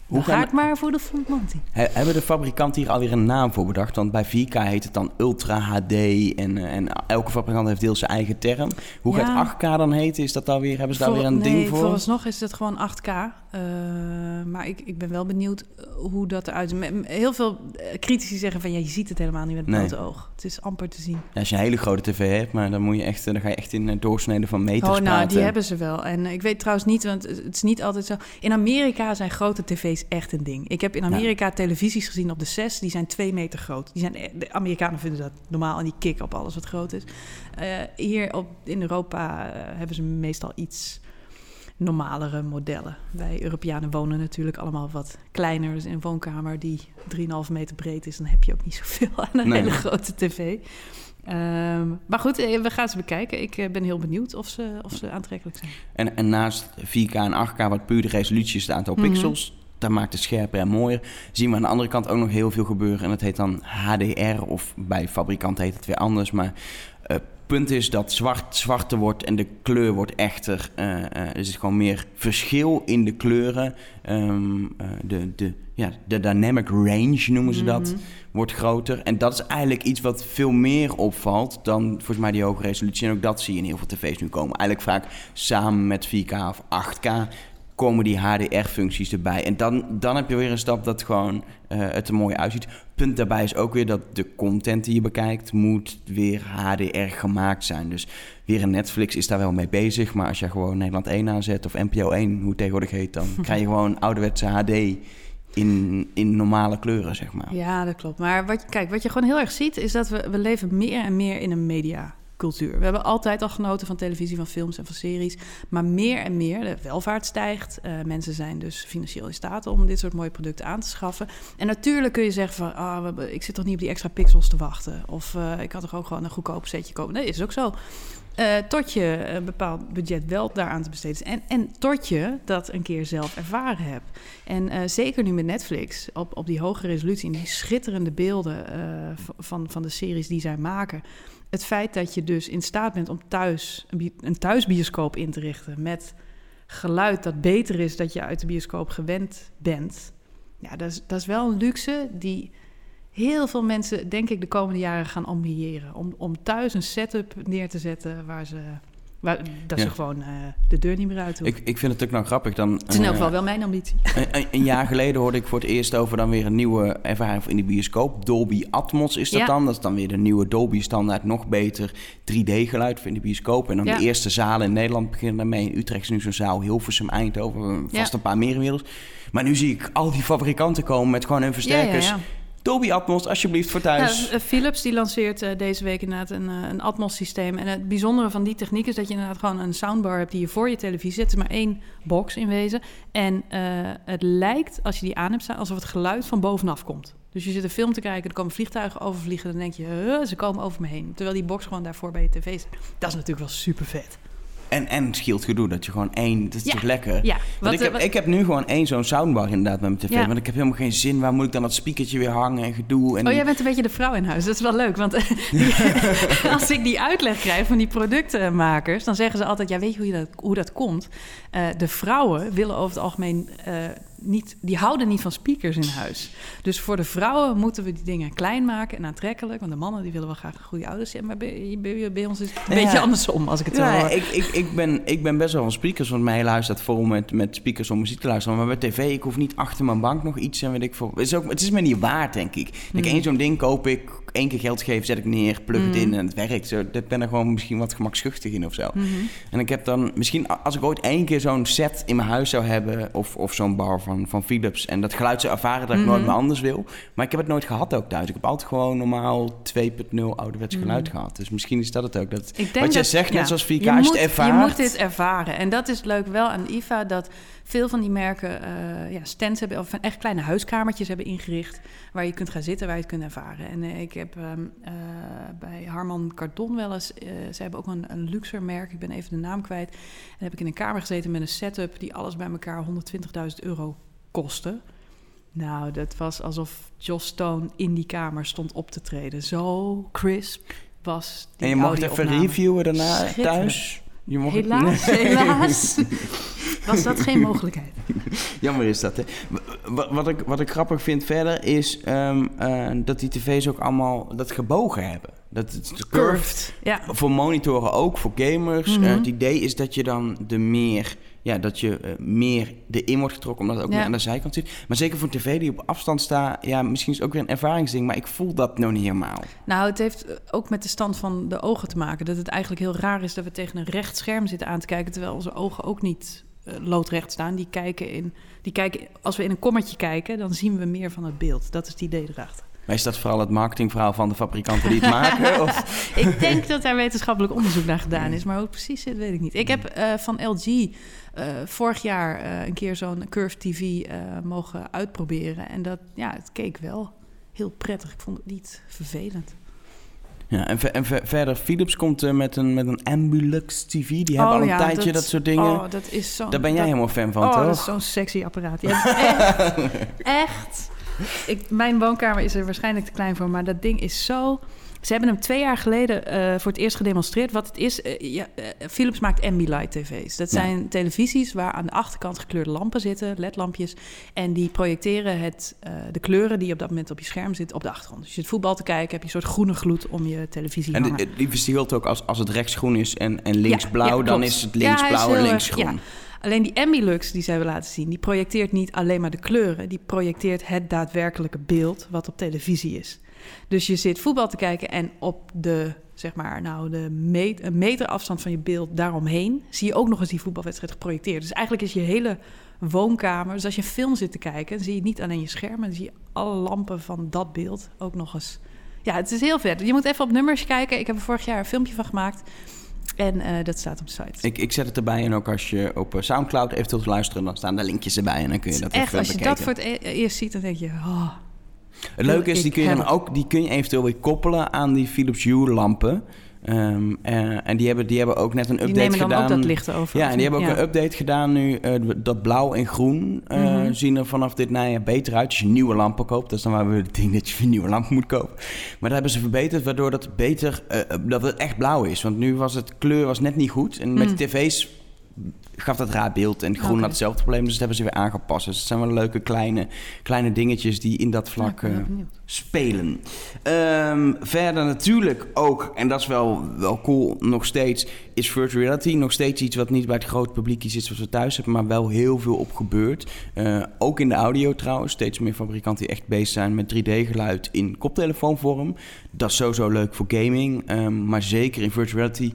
Hoe dan ga gaan- ik maar voor de. He- hebben de fabrikanten hier alweer een naam voor bedacht? Want bij 4K heet het dan Ultra HD en, eh, en elke fabrikant heeft deels zijn eigen term. Hoe Ja. gaat 8K dan heten? Is dat alweer, hebben ze daar Voor- weer een nee, ding voor? Vooralsnog is het gewoon 8K. Eh, maar ik, ik ben wel benieuwd eh, hoe dat eruit ziet. Heel veel eh, critici zeggen van ja, je ziet het helemaal niet met het Nee. blote oog. Het is amper te zien. Ja, als je een hele grote tv hebt, maar dan, moet je echt, dan ga je echt in doorsneden van meters Oh, nou, praten. die hebben ze wel. En ik weet trouwens niet, want het is niet altijd zo. In Amerika zijn grote tv's echt een ding. Ik heb in Amerika televisies gezien op de 6, die zijn twee meter groot. Die zijn, de Amerikanen vinden dat normaal en die kicken op alles wat groot is. Hier op, in Europa hebben ze meestal iets normalere modellen. Wij Europeanen wonen natuurlijk allemaal wat kleiner. Dus in een woonkamer die 3,5 meter breed is, dan heb je ook niet zoveel aan een Nee. hele grote tv. Ehm, maar goed, eh, we gaan ze bekijken. Ik eh, ben heel benieuwd of ze, of ze aantrekkelijk zijn. En, en naast 4K en 8K, wat puur de resolutie is, het aantal Mhm. pixels, dat maakt het scherper en mooier. Zien we aan de andere kant ook nog heel veel gebeuren. En dat heet dan HDR, of bij fabrikant heet het weer anders. Maar punt is dat zwart zwarter wordt en de kleur wordt echter. eh, eh, er zit gewoon meer verschil in de kleuren. Ehm, eh, de, de, ja, de dynamic range noemen ze dat Mhm. wordt groter. En dat is eigenlijk iets wat veel meer opvalt dan volgens mij die hoge resolutie. En ook dat zie je in heel veel tv's nu komen. Eigenlijk vaak samen met 4K of 8K komen die HDR-functies erbij. En dan, dan heb je weer een stap dat gewoon eh, het er mooi uitziet. Punt daarbij is ook weer dat de content die je bekijkt moet weer HDR gemaakt zijn. Dus weer een Netflix is daar wel mee bezig. Maar als je gewoon Nederland 1 aanzet of NPO 1, hoe het tegenwoordig heet... dan krijg je gewoon ouderwetse HD in, in normale kleuren, zeg maar. Ja, dat klopt. Maar wat, kijk, wat je gewoon heel erg ziet, is dat we, we leven meer en meer in een mediacultuur. We hebben altijd al genoten van televisie, van films en van series. Maar meer en meer, de welvaart stijgt. eh, mensen zijn dus financieel in staat om dit soort mooie producten aan te schaffen. En natuurlijk kun je zeggen van, ah, ik zit toch niet op die extra pixels te wachten. Of eh, ik had toch ook gewoon een goedkoop setje kopen. Nee, is ook zo. Eh, tot je een bepaald budget wel daaraan te besteden is. En, en tot je dat een keer zelf ervaren hebt. En zeker nu met Netflix, op, op die hoge resolutie... en die schitterende beelden van, van de series die zij maken... het feit dat je dus in staat bent om thuis een, bi- een thuisbioscoop in te richten... met geluid dat beter is dat je uit de bioscoop gewend bent. Ja, dat is, dat is wel een luxe die heel veel mensen, denk ik, de komende jaren gaan ambiëren. Om, om thuis een setup neer te zetten waar ze dat ze gewoon uh, de deur niet meer uit Ik, ik vind het ook nou grappig. Dan, het is in elk geval wel mijn ambitie. Een, een, jaar geleden hoorde ik voor het eerst over dan weer een nieuwe ervaring in de bioscoop. Dolby Atmos is dat dan. Dat is dan weer de nieuwe Dolby standaard. Nog beter 3D-geluid voor in de bioscoop. En dan de eerste zalen in Nederland beginnen daarmee. In Utrecht is nu zo'n zaal. Hilversum, Eindhoven, vast een paar meer inmiddels. Maar nu zie ik al die fabrikanten komen met gewoon hun versterkers Dolby Atmos, alsjeblieft, voor thuis. Ja, Philips die lanceert uh, deze week inderdaad een, uh, een Atmos-systeem. En het bijzondere van die techniek is dat je inderdaad gewoon een soundbar hebt die je voor je televisie zet. Er is maar één box in wezen. En uh, het lijkt, als je die aan hebt staan, alsof het geluid van bovenaf komt. Dus je zit een film te kijken, er komen vliegtuigen overvliegen. Dan denk je, ze komen over me heen. Terwijl die box gewoon daarvoor bij je tv zit. Dat is natuurlijk wel super vet. En, en scheelt gedoe dat je gewoon één... Dat is toch lekker? Ja. Want ik, heb, ik heb nu gewoon één zo'n soundbar inderdaad met mijn tv. Want ik heb helemaal geen zin. Waar moet ik dan dat speakertje weer hangen en gedoe? En oh, jij bent een beetje de vrouw in huis. Dat is wel leuk. Want als ik die uitleg krijg van die productenmakers... dan zeggen ze altijd... Ja, weet je hoe, je dat, hoe dat komt? Uh, de vrouwen willen over het algemeen... Uh, niet, die houden niet van speakers in huis. Dus voor de vrouwen moeten we die dingen klein maken en aantrekkelijk. Want de mannen die willen wel graag goede ouders zijn. Maar bij, bij, bij ons is het een beetje andersom, als ik het ja, zo ik, ik, ik, ben, ik ben best wel van speakers. Want mijn hele huis staat vol met, met speakers om muziek te luisteren. Maar bij tv, ik hoef niet achter mijn bank nog iets en weet ik veel. Het is, ook, het is me niet waard, denk ik. Mm. Ik één zo'n ding koop ik, één keer geld geef, zet ik neer, plug het in mm. en het werkt. Zo, dat ben er gewoon misschien wat gemakschuchtig in of zo. Mm-hmm. En ik heb dan misschien, als ik ooit één keer zo'n set in mijn huis zou hebben... of, of zo'n bar van, van Philips en dat geluid zou ervaren dat ik nooit mhm. meer anders wil. Maar ik heb het nooit gehad ook thuis. Ik heb altijd gewoon normaal 2.0 ouderwets mhm. geluid gehad. Dus misschien is dat het ook. Dat, wat jij zegt, net zoals 4K, je, moet, ervaart... je moet dit ervaren. En dat is leuk wel aan IFA, dat veel van die merken uh, ja, stands hebben... of echt kleine huiskamertjes hebben ingericht... waar je kunt gaan zitten, waar je het kunt ervaren. En uh, ik heb um, uh, bij Harman Kardon wel eens... ze hebben ook een, een luxe merk, ik ben even de naam kwijt. En heb ik in een kamer gezeten met een setup... die alles bij elkaar 120.000 euro kosten. Nou, dat was alsof Joss Stone in die kamer stond op te treden. Zo crisp was die En je mocht even reviewen daarna thuis? Je mocht helaas, helaas was dat geen mogelijkheid. Jammer is dat, hè? Wat ik, wat ik grappig vind verder is um, uh, dat die tv's ook allemaal dat gebogen hebben. Dat het curved. Ja. Voor monitoren ook, voor gamers. Mm -hmm. uh, het idee is dat je dan de meer ja, dat je uh, meer erin wordt getrokken, omdat het ook ja. meer aan de zijkant zit. Maar zeker voor een tv die op afstand staat, ja, misschien is het ook weer een ervaringsding, maar ik voel dat nog niet helemaal. Nou, het heeft ook met de stand van de ogen te maken. Dat het eigenlijk heel raar is dat we tegen een recht scherm zitten aan te kijken, terwijl onze ogen ook niet loodrecht staan. Die kijken in, die kijken, als we in een kommetje kijken, dan zien we meer van het beeld. Dat is het idee erachter. Maar is dat vooral het marketingverhaal van de fabrikanten die het maken? Of? ik denk dat daar wetenschappelijk onderzoek naar gedaan is. Maar hoe het precies zit, weet ik niet. Ik heb uh, van LG uh, vorig jaar uh, een keer zo'n Curve TV mogen uitproberen. En dat, ja, het keek wel heel prettig. Ik vond het niet vervelend. Ja, en, ver, en ver, verder, Philips komt met, een, met een Ambulux TV. Die hebben oh, al een ja, tijdje dat, dat, soort dingen. Oh, dat is zo, Daar ben jij dat, helemaal fan van, oh, toch? dat is zo'n sexy apparaat. echt, echt ik, mijn woonkamer is er waarschijnlijk te klein voor, maar dat ding is zo. Ze hebben hem twee jaar geleden uh, voor het eerst gedemonstreerd. Wat het is, uh, ja, uh, Philips maakt Ambilight tv's. Dat zijn ja. televisies waar aan de achterkant gekleurde lampen zitten, ledlampjes. En die projecteren het, de kleuren die op dat moment op je scherm zitten op de achtergrond. Dus je zit voetbal te kijken, heb je een soort groene gloed om je televisie En die, die verschilt ook als, als het rechts groen is en, en links ja, blauw, dan is het links blauw en links groen. Alleen die Ambilux die zij willen laten zien, die projecteert niet alleen maar de kleuren, die projecteert het daadwerkelijke beeld wat op televisie is. Dus je zit voetbal te kijken en op de, zeg maar, nou, de meter, een meter afstand van je beeld daaromheen zie je ook nog eens die voetbalwedstrijd geprojecteerd. Dus eigenlijk is je hele woonkamer, dus als je een film zit te kijken, dan zie je niet alleen je scherm, maar dan zie je alle lampen van dat beeld ook nog eens. Ja, het is heel vet. Je moet even op nummers kijken. Ik heb er vorig jaar een filmpje van gemaakt. En uh, dat staat op de site. Ik, ik zet het erbij en ook als je op Soundcloud eventueel te luisteren, dan staan daar linkjes erbij en dan kun je dat Echt, even als je dat voor het e eerst ziet, dan denk je... Oh, het leuke is, die kun je dan ook die kun je eventueel weer koppelen aan die Philips Hue lampen. Um, uh, en die hebben, die hebben ook net een update gedaan. Die nemen dan gedaan. ook dat licht over. Ja, en die hebben ook ja. een update gedaan nu. Uh, dat blauw en groen uh, mm -hmm. zien er vanaf dit najaar beter uit. Als je nieuwe lampen koopt, dat is dan waar we het ding dat je een nieuwe lamp moet kopen. Maar dat hebben ze verbeterd, waardoor dat beter, dat het echt blauw is. Want nu was het kleur was net niet goed. En met mm. de tv's gaf dat raar beeld. En groen Oké. had hetzelfde probleem, dus dat hebben ze weer aangepast. Dus het zijn wel leuke kleine, kleine dingetjes die in dat vlak eh, spelen. Ehm, verder natuurlijk ook, en dat is wel, wel cool nog steeds, is virtual reality nog steeds iets wat niet bij het grote publiek zit zoals we thuis hebben, maar wel heel veel op gebeurt. Eh, ook in de audio trouwens, steeds meer fabrikanten die echt bezig zijn met 3D-geluid in koptelefoonvorm. Dat is sowieso leuk voor gaming, ehm, maar zeker in virtual reality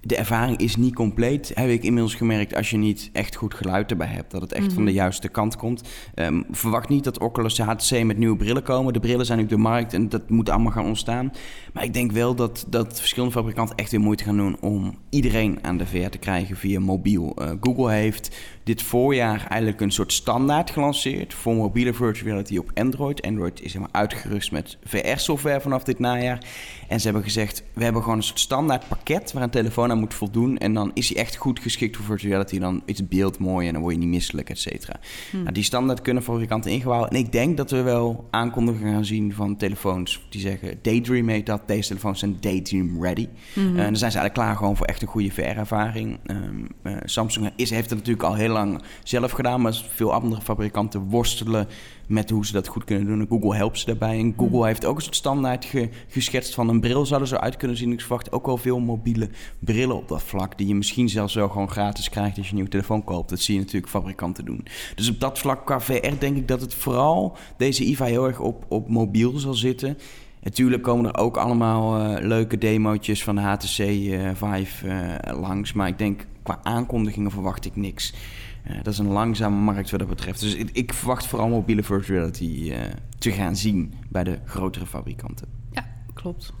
de ervaring is niet compleet. Heb ik inmiddels gemerkt als je niet echt goed geluid erbij hebt. Dat het echt van de juiste kant komt. Ehm, verwacht niet dat Oculus HTC met nieuwe brillen komen. De brillen zijn op de markt en dat moet allemaal gaan ontstaan. Maar ik denk wel dat, dat verschillende fabrikanten echt weer moeite gaan doen... om iedereen aan de VR te krijgen via mobiel. Eh, Google heeft dit voorjaar eigenlijk een soort standaard gelanceerd... voor mobiele virtual reality op Android. Android is helemaal uitgerust met VR-software vanaf dit najaar. En ze hebben gezegd, we hebben gewoon een soort standaard pakket... waar een telefoon aan moet voldoen. En dan is hij echt goed geschikt voor virtual reality. Dan is het beeld mooi en dan word je niet misselijk, et cetera. Nou, die standaard kunnen fabrikanten ingebouwd. En ik denk dat we wel aankondigingen gaan zien van telefoons... die zeggen, Daydream heet dat. Deze telefoons zijn Daydream ready. En dan zijn ze eigenlijk klaar gewoon voor echt een goede VR-ervaring. Ehm, eh, Samsung is, heeft het natuurlijk al heel lang zelf gedaan... maar veel andere fabrikanten worstelen met hoe ze dat goed kunnen doen. En Google helpt ze daarbij. En Google heeft ook een soort standaard ge- geschetst van een bril zou er zo uit kunnen zien. Ik verwacht ook wel veel mobiele brillen op dat vlak... die je misschien zelfs wel gewoon gratis krijgt als je een nieuwe telefoon koopt. Dat zie je natuurlijk fabrikanten doen. Dus op dat vlak qua VR denk ik dat het vooral deze IVA heel erg op, op mobiel zal zitten... Natuurlijk komen er ook allemaal eh, leuke demootjes van de HTC eh, Vive eh, langs. Maar ik denk, qua aankondigingen verwacht ik niks. Eh, dat is een langzame markt wat dat betreft. Dus ik, ik verwacht vooral mobiele virtual reality eh, te gaan zien bij de grotere fabrikanten. Ja, klopt.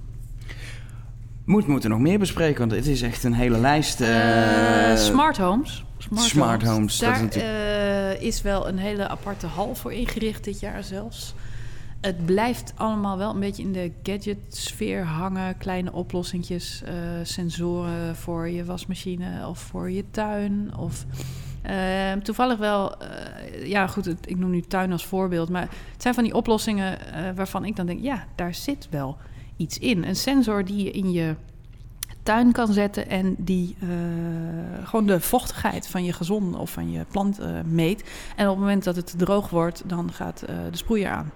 Moet, moeten nog meer bespreken, want het is echt een hele lijst. eh, smart homes. Smart, smart homes, dat Daar is eh, is wel een hele aparte hal voor ingericht dit jaar zelfs. Het blijft allemaal wel een beetje in de gadget-sfeer hangen. Kleine oplossingjes, sensoren voor je wasmachine of voor je tuin. Of eh, toevallig wel, eh, ja goed, ik noem nu tuin als voorbeeld. Maar het zijn van die oplossingen eh, waarvan ik dan denk, ja, daar zit wel iets in. Een sensor die je in je tuin kan zetten en die eh, gewoon de vochtigheid van je gazon of van je plant meet. En op het moment dat het droog wordt, dan gaat de sproeier aan.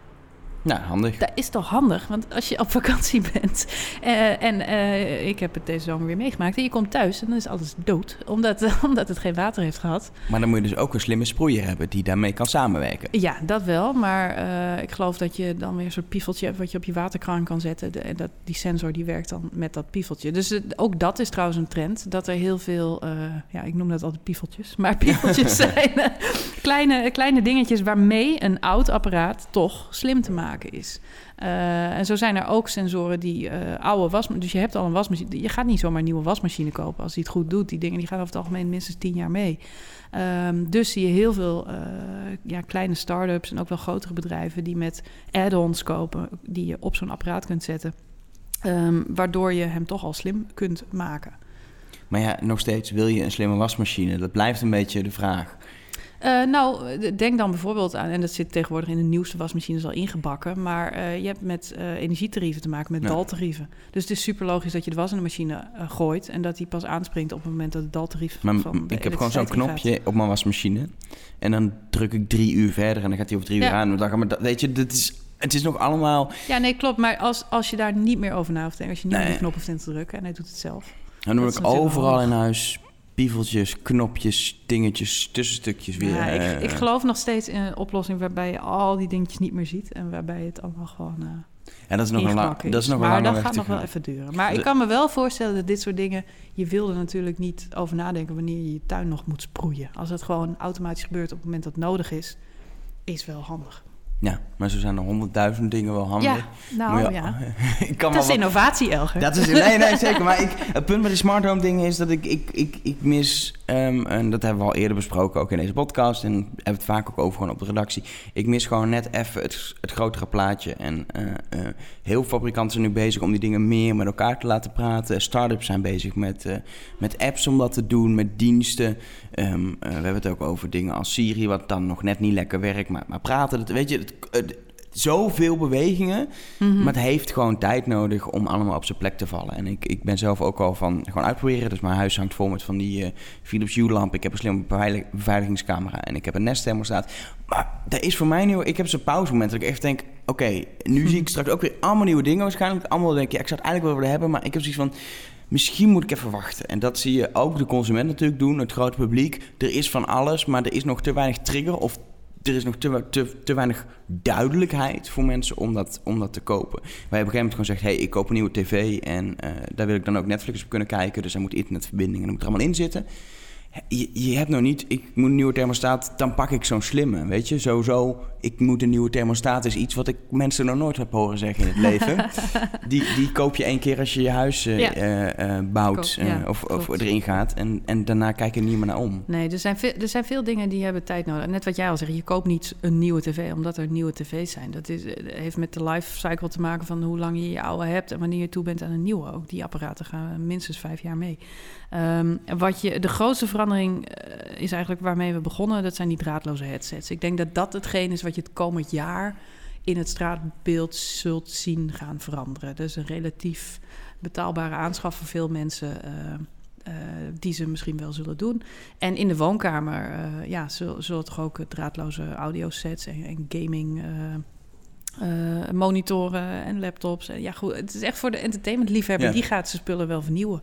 Nou, handig. Dat is toch handig? Want als je op vakantie bent eh, en eh, ik heb het deze zomer weer meegemaakt en je komt thuis en dan is alles dood, omdat, omdat het geen water heeft gehad. Maar dan moet je dus ook een slimme sproeier hebben die daarmee kan samenwerken. Ja, dat wel. Maar eh, ik geloof dat je dan weer een soort piefeltje hebt wat je op je waterkraan kan zetten. En dat, die sensor die werkt dan met dat piefeltje. Dus ook dat is trouwens een trend. Dat er heel veel, ja, ik noem dat altijd piefeltjes. Maar piefeltjes zijn kleine, kleine dingetjes waarmee een oud apparaat toch slim te maken is. Eh, en zo zijn er ook sensoren die eh, oude wasmachine... Dus je hebt al een wasmachine. Je gaat niet zomaar een nieuwe wasmachine kopen als die het goed doet. Die dingen die gaan over het algemeen minstens tien jaar mee. Ehm, dus zie je heel veel eh, ja, kleine start-ups en ook wel grotere bedrijven die met add-ons kopen die je op zo'n apparaat kunt zetten. Ehm, waardoor je hem toch al slim kunt maken. Maar ja, nog steeds wil je een slimme wasmachine. Dat blijft een beetje de vraag. Eh, nou, denk dan bijvoorbeeld aan, en dat zit tegenwoordig in de nieuwste wasmachines al ingebakken, maar eh, je hebt met eh, energietarieven te maken, met Ja. daltarieven. Dus het is super logisch dat je de was in de machine gooit en dat die pas aanspringt op het moment dat het daltarief Maar van de ik heb gewoon zo'n knopje op mijn wasmachine. En dan druk ik drie uur verder en dan gaat hij over drie Ja. uur aan. Dan, maar dat, weet je, dit is, het is nog allemaal... Ja, nee, klopt. Maar als, als je daar niet meer over na hoeft te denken, als je niet Nee. meer die knop hoeft in te drukken en hij doet het zelf. Dan Dat ik overal in huis pieveltjes, knopjes, dingetjes, tussenstukjes weer. Ja, ik, eh, ik geloof nog steeds in een oplossing waarbij je al die dingetjes niet meer ziet en waarbij het allemaal gewoon eh en dat is nog een, lang, dat is nog een maar dat gaat nog wel even duren. Maar De- ik kan me wel voorstellen dat dit soort dingen, je wil er natuurlijk niet over nadenken wanneer je je tuin nog moet sproeien. Als het gewoon automatisch gebeurt op het moment dat het nodig is, is wel handig. Ja, maar zo zijn er honderdduizend dingen wel handig. Ja, nou je- ja. ik kan Dat is wat- innovatie, Elger. Dat is, nee, nee, zeker. Maar ik, het punt met die smart home dingen is dat ik, ik, ik, ik mis... ehm, en dat hebben we al eerder besproken, ook in deze podcast. En hebben we het vaak ook over gewoon op de redactie. Ik mis gewoon net even het, het grotere plaatje. En eh, eh, heel veel fabrikanten zijn nu bezig om die dingen meer met elkaar te laten praten. Startups zijn bezig met, eh, met apps om dat te doen, met diensten. Ehm, eh, we hebben het ook over dingen als Siri, wat dan nog net niet lekker werkt. Maar, maar praten, dat, weet je... Het, het- zoveel bewegingen. Mhm. Maar het heeft gewoon tijd nodig om allemaal op zijn plek te vallen. En ik, ik ben zelf ook al van gewoon uitproberen. Dus mijn huis hangt vol met van die eh, Philips Hue lamp. Ik heb een slimme beveilig- beveiligingscamera en ik heb een Nest thermostaat. Maar dat is voor mij nu... Ik heb zo'n pauzemoment dat ik echt denk... Oké, nu zie ik straks ook weer allemaal nieuwe dingen waarschijnlijk. Allemaal denk ik, ja, ik zou het eigenlijk wel willen hebben. Maar ik heb zoiets van... Misschien moet ik even wachten. En dat zie je ook de consument natuurlijk doen, het grote publiek. Er is van alles, maar er is nog te weinig trigger of er is nog te, te, te weinig duidelijkheid voor mensen om dat, om dat te kopen. Wij hebben op een gegeven moment gewoon gezegd, hey, ik koop een nieuwe tv en eh, daar wil ik dan ook Netflix op kunnen kijken. Dus daar moet internetverbinding en moet er allemaal in zitten. Je, je hebt nou niet, ik moet een nieuwe thermostaat, dan pak ik zo'n slimme, weet je. Sowieso, ik moet een nieuwe thermostaat is iets wat ik mensen nog nooit heb horen zeggen in het leven. die, die koop je één keer als je je huis eh, Ja. eh, eh, bouwt Koop, ja, of, of erin gaat. En, en daarna kijk je er niet meer naar om. Nee, er zijn, veel, er zijn veel dingen die hebben tijd nodig. Net wat jij al zegt, je koopt niet een nieuwe tv omdat er nieuwe tv's zijn. Dat is, heeft met de life cycle te maken van hoe lang je je oude hebt en wanneer je toe bent aan een nieuwe. Ook die apparaten gaan minstens vijf jaar mee. Ehm, wat je, de grootste verandering eh, is eigenlijk waarmee we begonnen, dat zijn die draadloze headsets. Ik denk dat dat hetgeen is wat je het komend jaar in het straatbeeld zult zien gaan veranderen. Dat is een relatief betaalbare aanschaf voor veel mensen. eh, eh, die ze misschien wel zullen doen. En in de woonkamer eh, ja, zullen, toch ook draadloze audiosets en gaming eh, eh, monitoren en laptops. En ja, goed, het is echt voor de entertainment-liefhebber. Ja. Die gaat zijn spullen wel vernieuwen.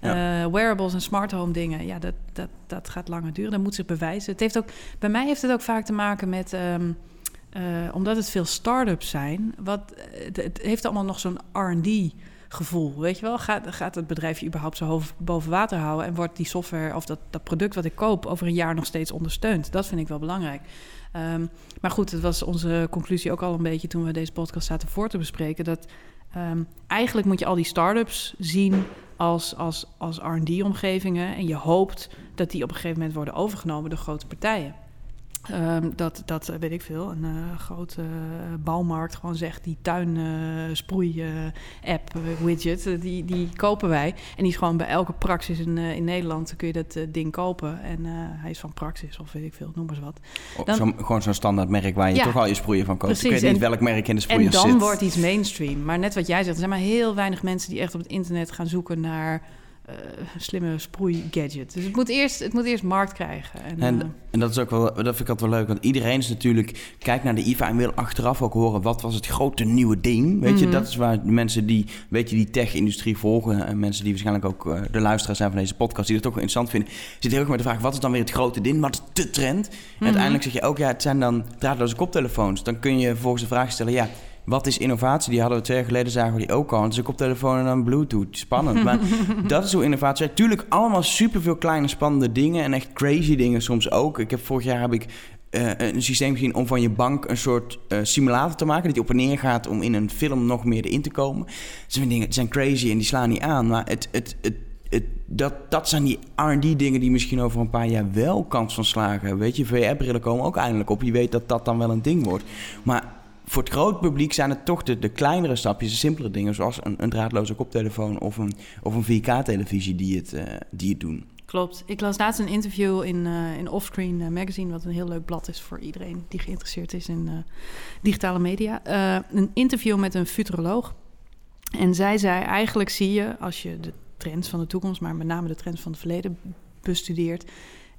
Ja. Eh, wearables en smart home dingen, ja, dat, dat, dat gaat langer duren. Dat moet zich bewijzen. Het heeft ook, bij mij heeft het ook vaak te maken met... ehm, eh, omdat het veel start-ups zijn, wat, eh, het, het heeft allemaal nog zo'n R&D gevoel, weet je wel? Gaat, gaat het bedrijf überhaupt zo boven water houden... en wordt die software of dat, dat product wat ik koop over een jaar nog steeds ondersteund? Dat vind ik wel belangrijk. Ehm, maar goed, het was onze conclusie ook al een beetje... toen we deze podcast zaten voor te bespreken... dat ehm, eigenlijk moet je al die start-ups zien als, als, als R&D-omgevingen... en je hoopt dat die op een gegeven moment worden overgenomen door grote partijen. Ehm, dat, dat eh, weet ik veel, een eh, grote eh, bouwmarkt gewoon zegt... die tuin sproei app widget, eh, die, die kopen wij. En die is gewoon bij elke praxis in, in Nederland kun je dat ding kopen. En hij is van praxis of weet ik veel, noem maar eens wat. Oh, Dan- zo'n- gewoon zo'n standaard merk waar je Ja. toch al je sproeien van koopt. Precies, Ik weet niet en- welk merk in de En sproeiers dan zit. wordt iets mainstream. Maar net wat jij zegt, er zijn maar heel weinig mensen die echt op het internet gaan zoeken naar slimme sproei-gadget. Dus het moet, eerst, het moet eerst markt krijgen. En, En, eh, en dat is ook wel, dat vind ik altijd wel leuk, want iedereen is natuurlijk kijkt naar de IVA en wil achteraf ook horen wat was het grote nieuwe ding. Weet je, Mhm. dat is waar de mensen die, weet je, die tech-industrie volgen en mensen die waarschijnlijk ook eh, de luisteraars zijn van deze podcast, die het toch wel interessant vinden, zitten heel erg met de vraag wat is dan weer het grote ding, wat is de trend? En Mhm. uiteindelijk zeg je ook, ja, het zijn dan draadloze koptelefoons. Dan kun je vervolgens de vraag stellen, ja. Wat is innovatie? Die hadden we twee jaar geleden, zagen we die ook al. Het is een koptelefoon en dan Bluetooth. Spannend. Maar dat is hoe innovatie. Tuurlijk allemaal superveel kleine spannende dingen. En echt crazy dingen soms ook. Ik heb, vorig jaar heb ik eh, een systeem gezien om van je bank een soort eh, simulator te maken. Dat die op en neer gaat om in een film nog meer erin te komen. Dat zijn dingen, die zijn crazy en die slaan niet aan. Maar het, het, het, het, dat, dat zijn die R&D dingen die misschien over een paar jaar wel kans van slagen hebben. Weet je, VR-brillen komen ook eindelijk op. Je weet dat dat dan wel een ding wordt. Maar voor het groot publiek zijn het toch de, de kleinere stapjes, de simpele dingen, zoals een, een draadloze koptelefoon of een, of een 4K-televisie die, het, eh, die het doen. Klopt. Ik las laatst een interview in, eh, in Offscreen eh, Magazine, wat een heel leuk blad is voor iedereen die geïnteresseerd is in digitale media. Een interview met een futuroloog. En zij zei: Eigenlijk zie je, als je de trends van de toekomst, maar met name de trends van het verleden bestudeert,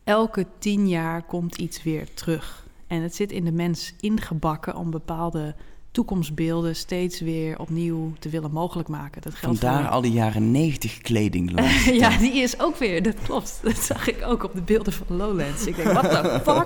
elke tien jaar komt iets weer terug. En het zit in de mens ingebakken om bepaalde toekomstbeelden steeds weer opnieuw te willen mogelijk maken. Dat geldt Vandaar voor al die jaren 90 kleding. ja, die is ook weer, dat klopt. Dat zag ik ook op de beelden van Lowlands. Ik denk, wat de fuck?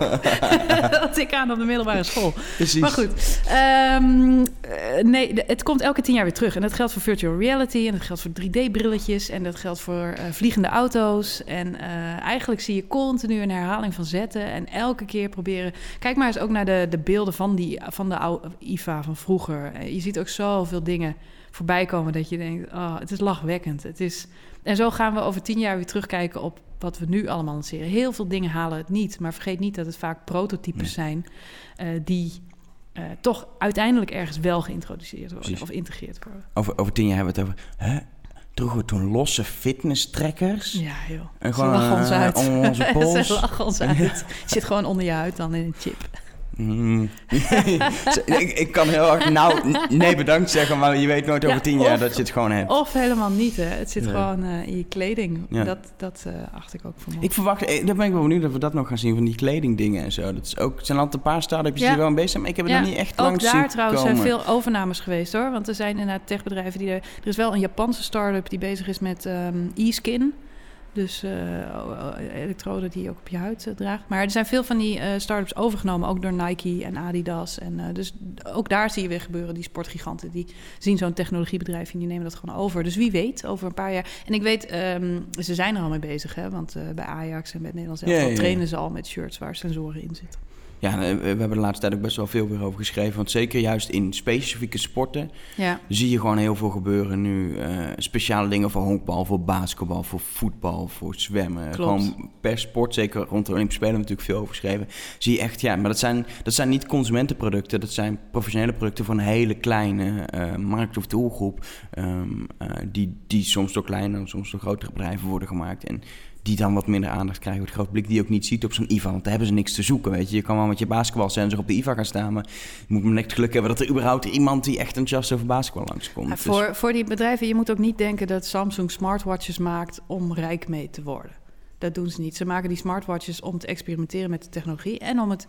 dat ik aan op de middelbare school. Precies. Maar goed, ehm, eh, nee, het komt elke tien jaar weer terug. En dat geldt voor virtual reality en dat geldt voor 3D-brilletjes en dat geldt voor eh, vliegende auto's. En eh, eigenlijk zie je continu een herhaling van zetten en elke keer proberen... Kijk maar eens ook naar de, de beelden van, die, van de oude IFA van vroeger. Eh, Je ziet ook zoveel dingen voorbij komen dat je denkt, oh, het is lachwekkend. Het is... En zo gaan we over tien jaar weer terugkijken op wat we nu allemaal lanceren. Heel veel dingen halen het niet, maar vergeet niet dat het vaak prototypes Nee. zijn eh, die eh, toch uiteindelijk ergens wel geïntroduceerd worden Precies. of integreerd worden. Over, over tien jaar hebben we het over... Hè? Droegen we toen losse fitness-trekkers? Ja, joh. En Ze gewoon lachen ons uit. onze pols? Ze lachen ons uit. Het zit gewoon onder je huid dan in een chip. Mm. ik, ik kan heel hard nou nee bedankt zeggen, maar je weet nooit over tien jaar dat je het gewoon hebt. Of helemaal niet, hè. Het zit gewoon uh, in je kleding. Ja. Dat, dat uh, acht ik ook voor Ik verwacht, eh, daar ben ik wel benieuwd of we dat nog gaan zien, van die kledingdingen en zo. Dat is ook, zijn altijd een paar start-ups die wel een bezig zijn, maar ik heb het nog niet echt lang zien Ook daar trouwens zijn veel overnames geweest, hoor. Want er zijn inderdaad techbedrijven die er... Er is wel een Japanse start-up die bezig is met um, e-skin... Dus uh, elektroden die je ook op je huid uh, draagt. Maar er zijn veel van die uh, start-ups overgenomen, ook door Nike en Adidas. En dus ook daar zie je weer gebeuren, die sportgiganten. Die zien zo'n technologiebedrijf en die nemen dat gewoon over. Dus wie weet, over een paar jaar... En ik weet, um, ze zijn er al mee bezig, hè. Want bij Ajax en met Nederlands elftal ja, ja, ja. trainen ze al met shirts waar sensoren in zitten. Ja, we hebben de laatste tijd ook best wel veel weer over geschreven. Want zeker juist in specifieke sporten ja. zie je gewoon heel veel gebeuren nu. Uh, speciale dingen voor honkbal, voor basketbal, voor voetbal, voor zwemmen. Klopt. Gewoon per sport, zeker rond de Olympische Spelen natuurlijk veel over geschreven. Zie je echt, ja, maar dat zijn, dat zijn niet consumentenproducten. Dat zijn professionele producten van een hele kleine uh, markt of doelgroep. Um, uh, die, die soms door kleine, soms door grotere bedrijven worden gemaakt. En die dan wat minder aandacht krijgen. Het groot blik die je ook niet ziet op zo'n IVA. Want daar hebben ze niks te zoeken, weet je. Je kan wel met je basketbalsensor op de IVA gaan staan. Maar je moet maar net geluk hebben dat er überhaupt iemand die echt enthousiast over basketbal langskomt. Dus... Voor, voor die bedrijven, je moet ook niet denken dat Samsung smartwatches maakt om rijk mee te worden. Dat doen ze niet. Ze maken die smartwatches om te experimenteren met de technologie en om het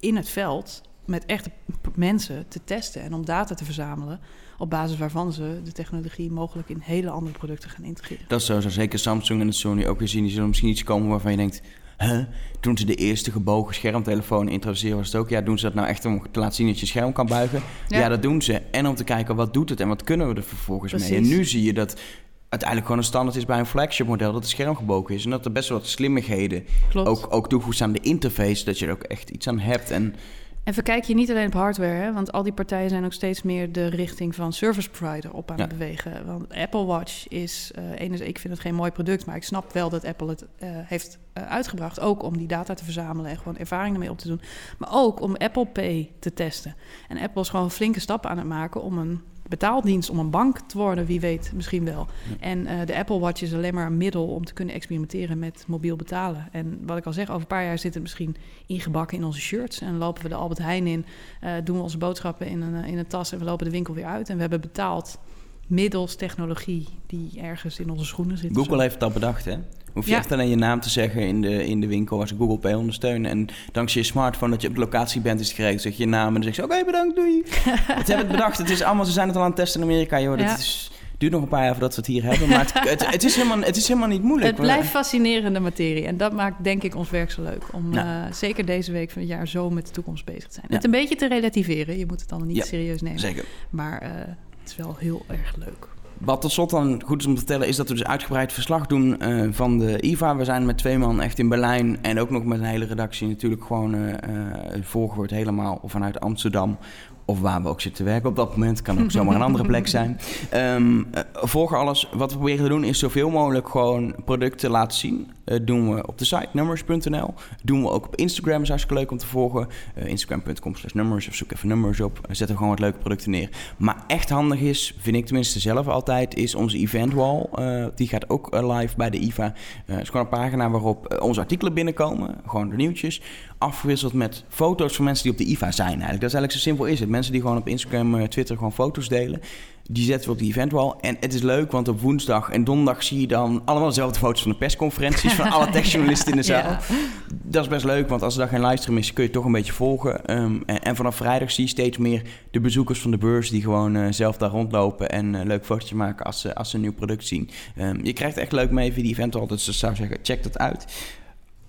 in het veld met echte mensen te testen en om data te verzamelen op basis waarvan ze de technologie mogelijk in hele andere producten gaan integreren. Dat is zo, zeker Samsung en Sony ook weer zien. Die zullen misschien iets komen waarvan je denkt... Huh? Toen ze de eerste gebogen schermtelefoon introduceerden, was het ook... ja, doen ze dat nou echt om te laten zien dat je scherm kan buigen? Ja, dat doen ze. En om te kijken, wat doet het en wat kunnen we er vervolgens mee? En nu zie je dat uiteindelijk gewoon een standaard is bij een flagship model dat het scherm gebogen is. En dat er best wel wat slimmigheden ook, ook toegevoegd aan de interface, dat je er ook echt iets aan hebt. En en verkijk je niet alleen op hardware, hè? want al die partijen zijn ook steeds meer de richting van service provider op aan het bewegen. Want Apple Watch is, uh, ik vind het geen mooi product, maar ik snap wel dat Apple het uh, heeft uh, uitgebracht. Ook om die data te verzamelen en gewoon ervaringen ermee op te doen. Maar ook om Apple Pay te testen. En Apple is gewoon flinke stappen aan het maken om een betaaldienst om een bank te worden, wie weet, misschien wel. En uh, de Apple Watch is alleen maar een middel om te kunnen experimenteren met mobiel betalen. En wat ik al zeg, over een paar jaar zit het misschien ingebakken in onze shirts. En lopen we de Albert Heijn in, uh, doen we onze boodschappen in een, in een tas en we lopen de winkel weer uit. En we hebben betaald middels technologie die ergens in onze schoenen zit. Google heeft dat bedacht, hè? Hoef je echt alleen je naam te zeggen in de, in de winkel als ze Google Pay ondersteunen. En dankzij je smartphone dat je op de locatie bent is geregeld. Zeg je je naam en dan zeg je oké bedankt, doei. het hebben het bedacht. Het is allemaal, ze zijn het al aan het testen in Amerika, joh. Dat is, duurt nog een paar jaar voordat we het hier hebben. Maar het, het, is, helemaal, het is helemaal niet moeilijk. Het blijft fascinerende materie. En dat maakt denk ik ons werk zo leuk. Om uh, zeker deze week van het jaar zo met de toekomst bezig te zijn. Het een beetje te relativeren. Je moet het dan niet serieus nemen. Zeker. Maar uh, het wel heel erg leuk. Wat tot slot dan goed is om te vertellen, is dat we dus uitgebreid verslag doen uh, van de IVA. We zijn met twee man echt in Berlijn en ook nog met een hele redactie natuurlijk gewoon uh, uh, volgehoord helemaal vanuit Amsterdam of waar we ook zitten werken op dat moment. Kan ook zomaar een andere plek zijn. Um, alles. Wat we proberen te doen is zoveel mogelijk gewoon producten laten zien. Uh, doen we op de site numbers.nl. Doen we ook op Instagram. Is hartstikke leuk om te volgen. Uh, Instagram.com slash numbers of zoek even numbers op. zetten we gewoon wat leuke producten neer. Maar echt handig is, vind ik tenminste zelf altijd, is onze event wall. die gaat ook live bij de IVA. Het is gewoon een pagina waarop onze artikelen binnenkomen. Gewoon de nieuwtjes afgewisseld met foto's van mensen die op de IVA zijn eigenlijk. Dat is eigenlijk zo simpel is het. Mensen die gewoon op Instagram, Twitter gewoon foto's delen. Die zetten we op die eventwall. En het is leuk, want op woensdag en donderdag zie je dan allemaal dezelfde foto's van de persconferenties van alle techjournalisten in de zaal. Dat is best leuk, want als er dan geen livestream is, kun je toch een beetje volgen. Um, en, en, vanaf vrijdag zie je steeds meer de bezoekers van de beurs die gewoon uh, zelf daar rondlopen en uh, leuk fotootje maken als ze, als ze een nieuw product zien. Um, je krijgt echt leuk mee via die eventwall, dus ik zou zeggen, check dat uit.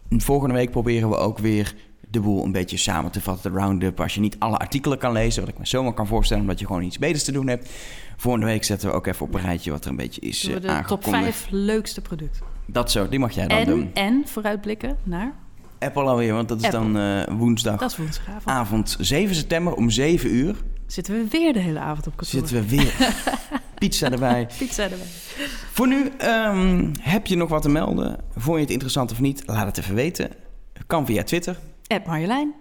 Volgende week proberen we ook weer de boel een beetje samen te vatten, de roundup. Als je niet alle artikelen kan lezen, wat ik me zomaar kan voorstellen, omdat je gewoon iets beters te doen hebt. Volgende week zetten we ook even op een rijtje wat er een beetje is uh, de top 5 leukste producten. Dat zo, die mag jij dan en, doen. En vooruitblikken naar... Apple alweer, want dat is dan uh, woensdag. Dat is woensdagavond. Avond 7 september om 7 uur. Zitten we weer de hele avond op kantoor. Zitten we weer. Pizza erbij. Pizza erbij. Voor nu, um, heb je nog wat te melden? Vond je het interessant of niet? Laat het even weten. Kan via Twitter. At Marjolein.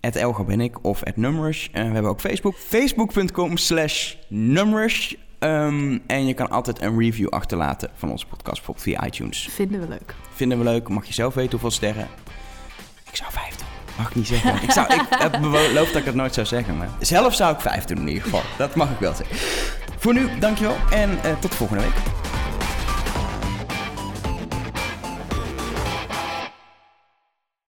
At Elga ben ik of at Numbers. Uh, we hebben ook Facebook. Facebook.com slash Numbers. Um, en je kan altijd een review achterlaten van onze podcast, bijvoorbeeld via iTunes. Vinden we leuk. Vinden we leuk. Mag je zelf weten hoeveel sterren? Ik zou vijf doen. Mag ik niet zeggen. Ik, zou, ik heb beloofd dat ik het nooit zou zeggen. Maar zelf zou ik vijf doen in ieder geval. Dat mag ik wel zeggen. Voor nu, dankjewel en uh, tot volgende week.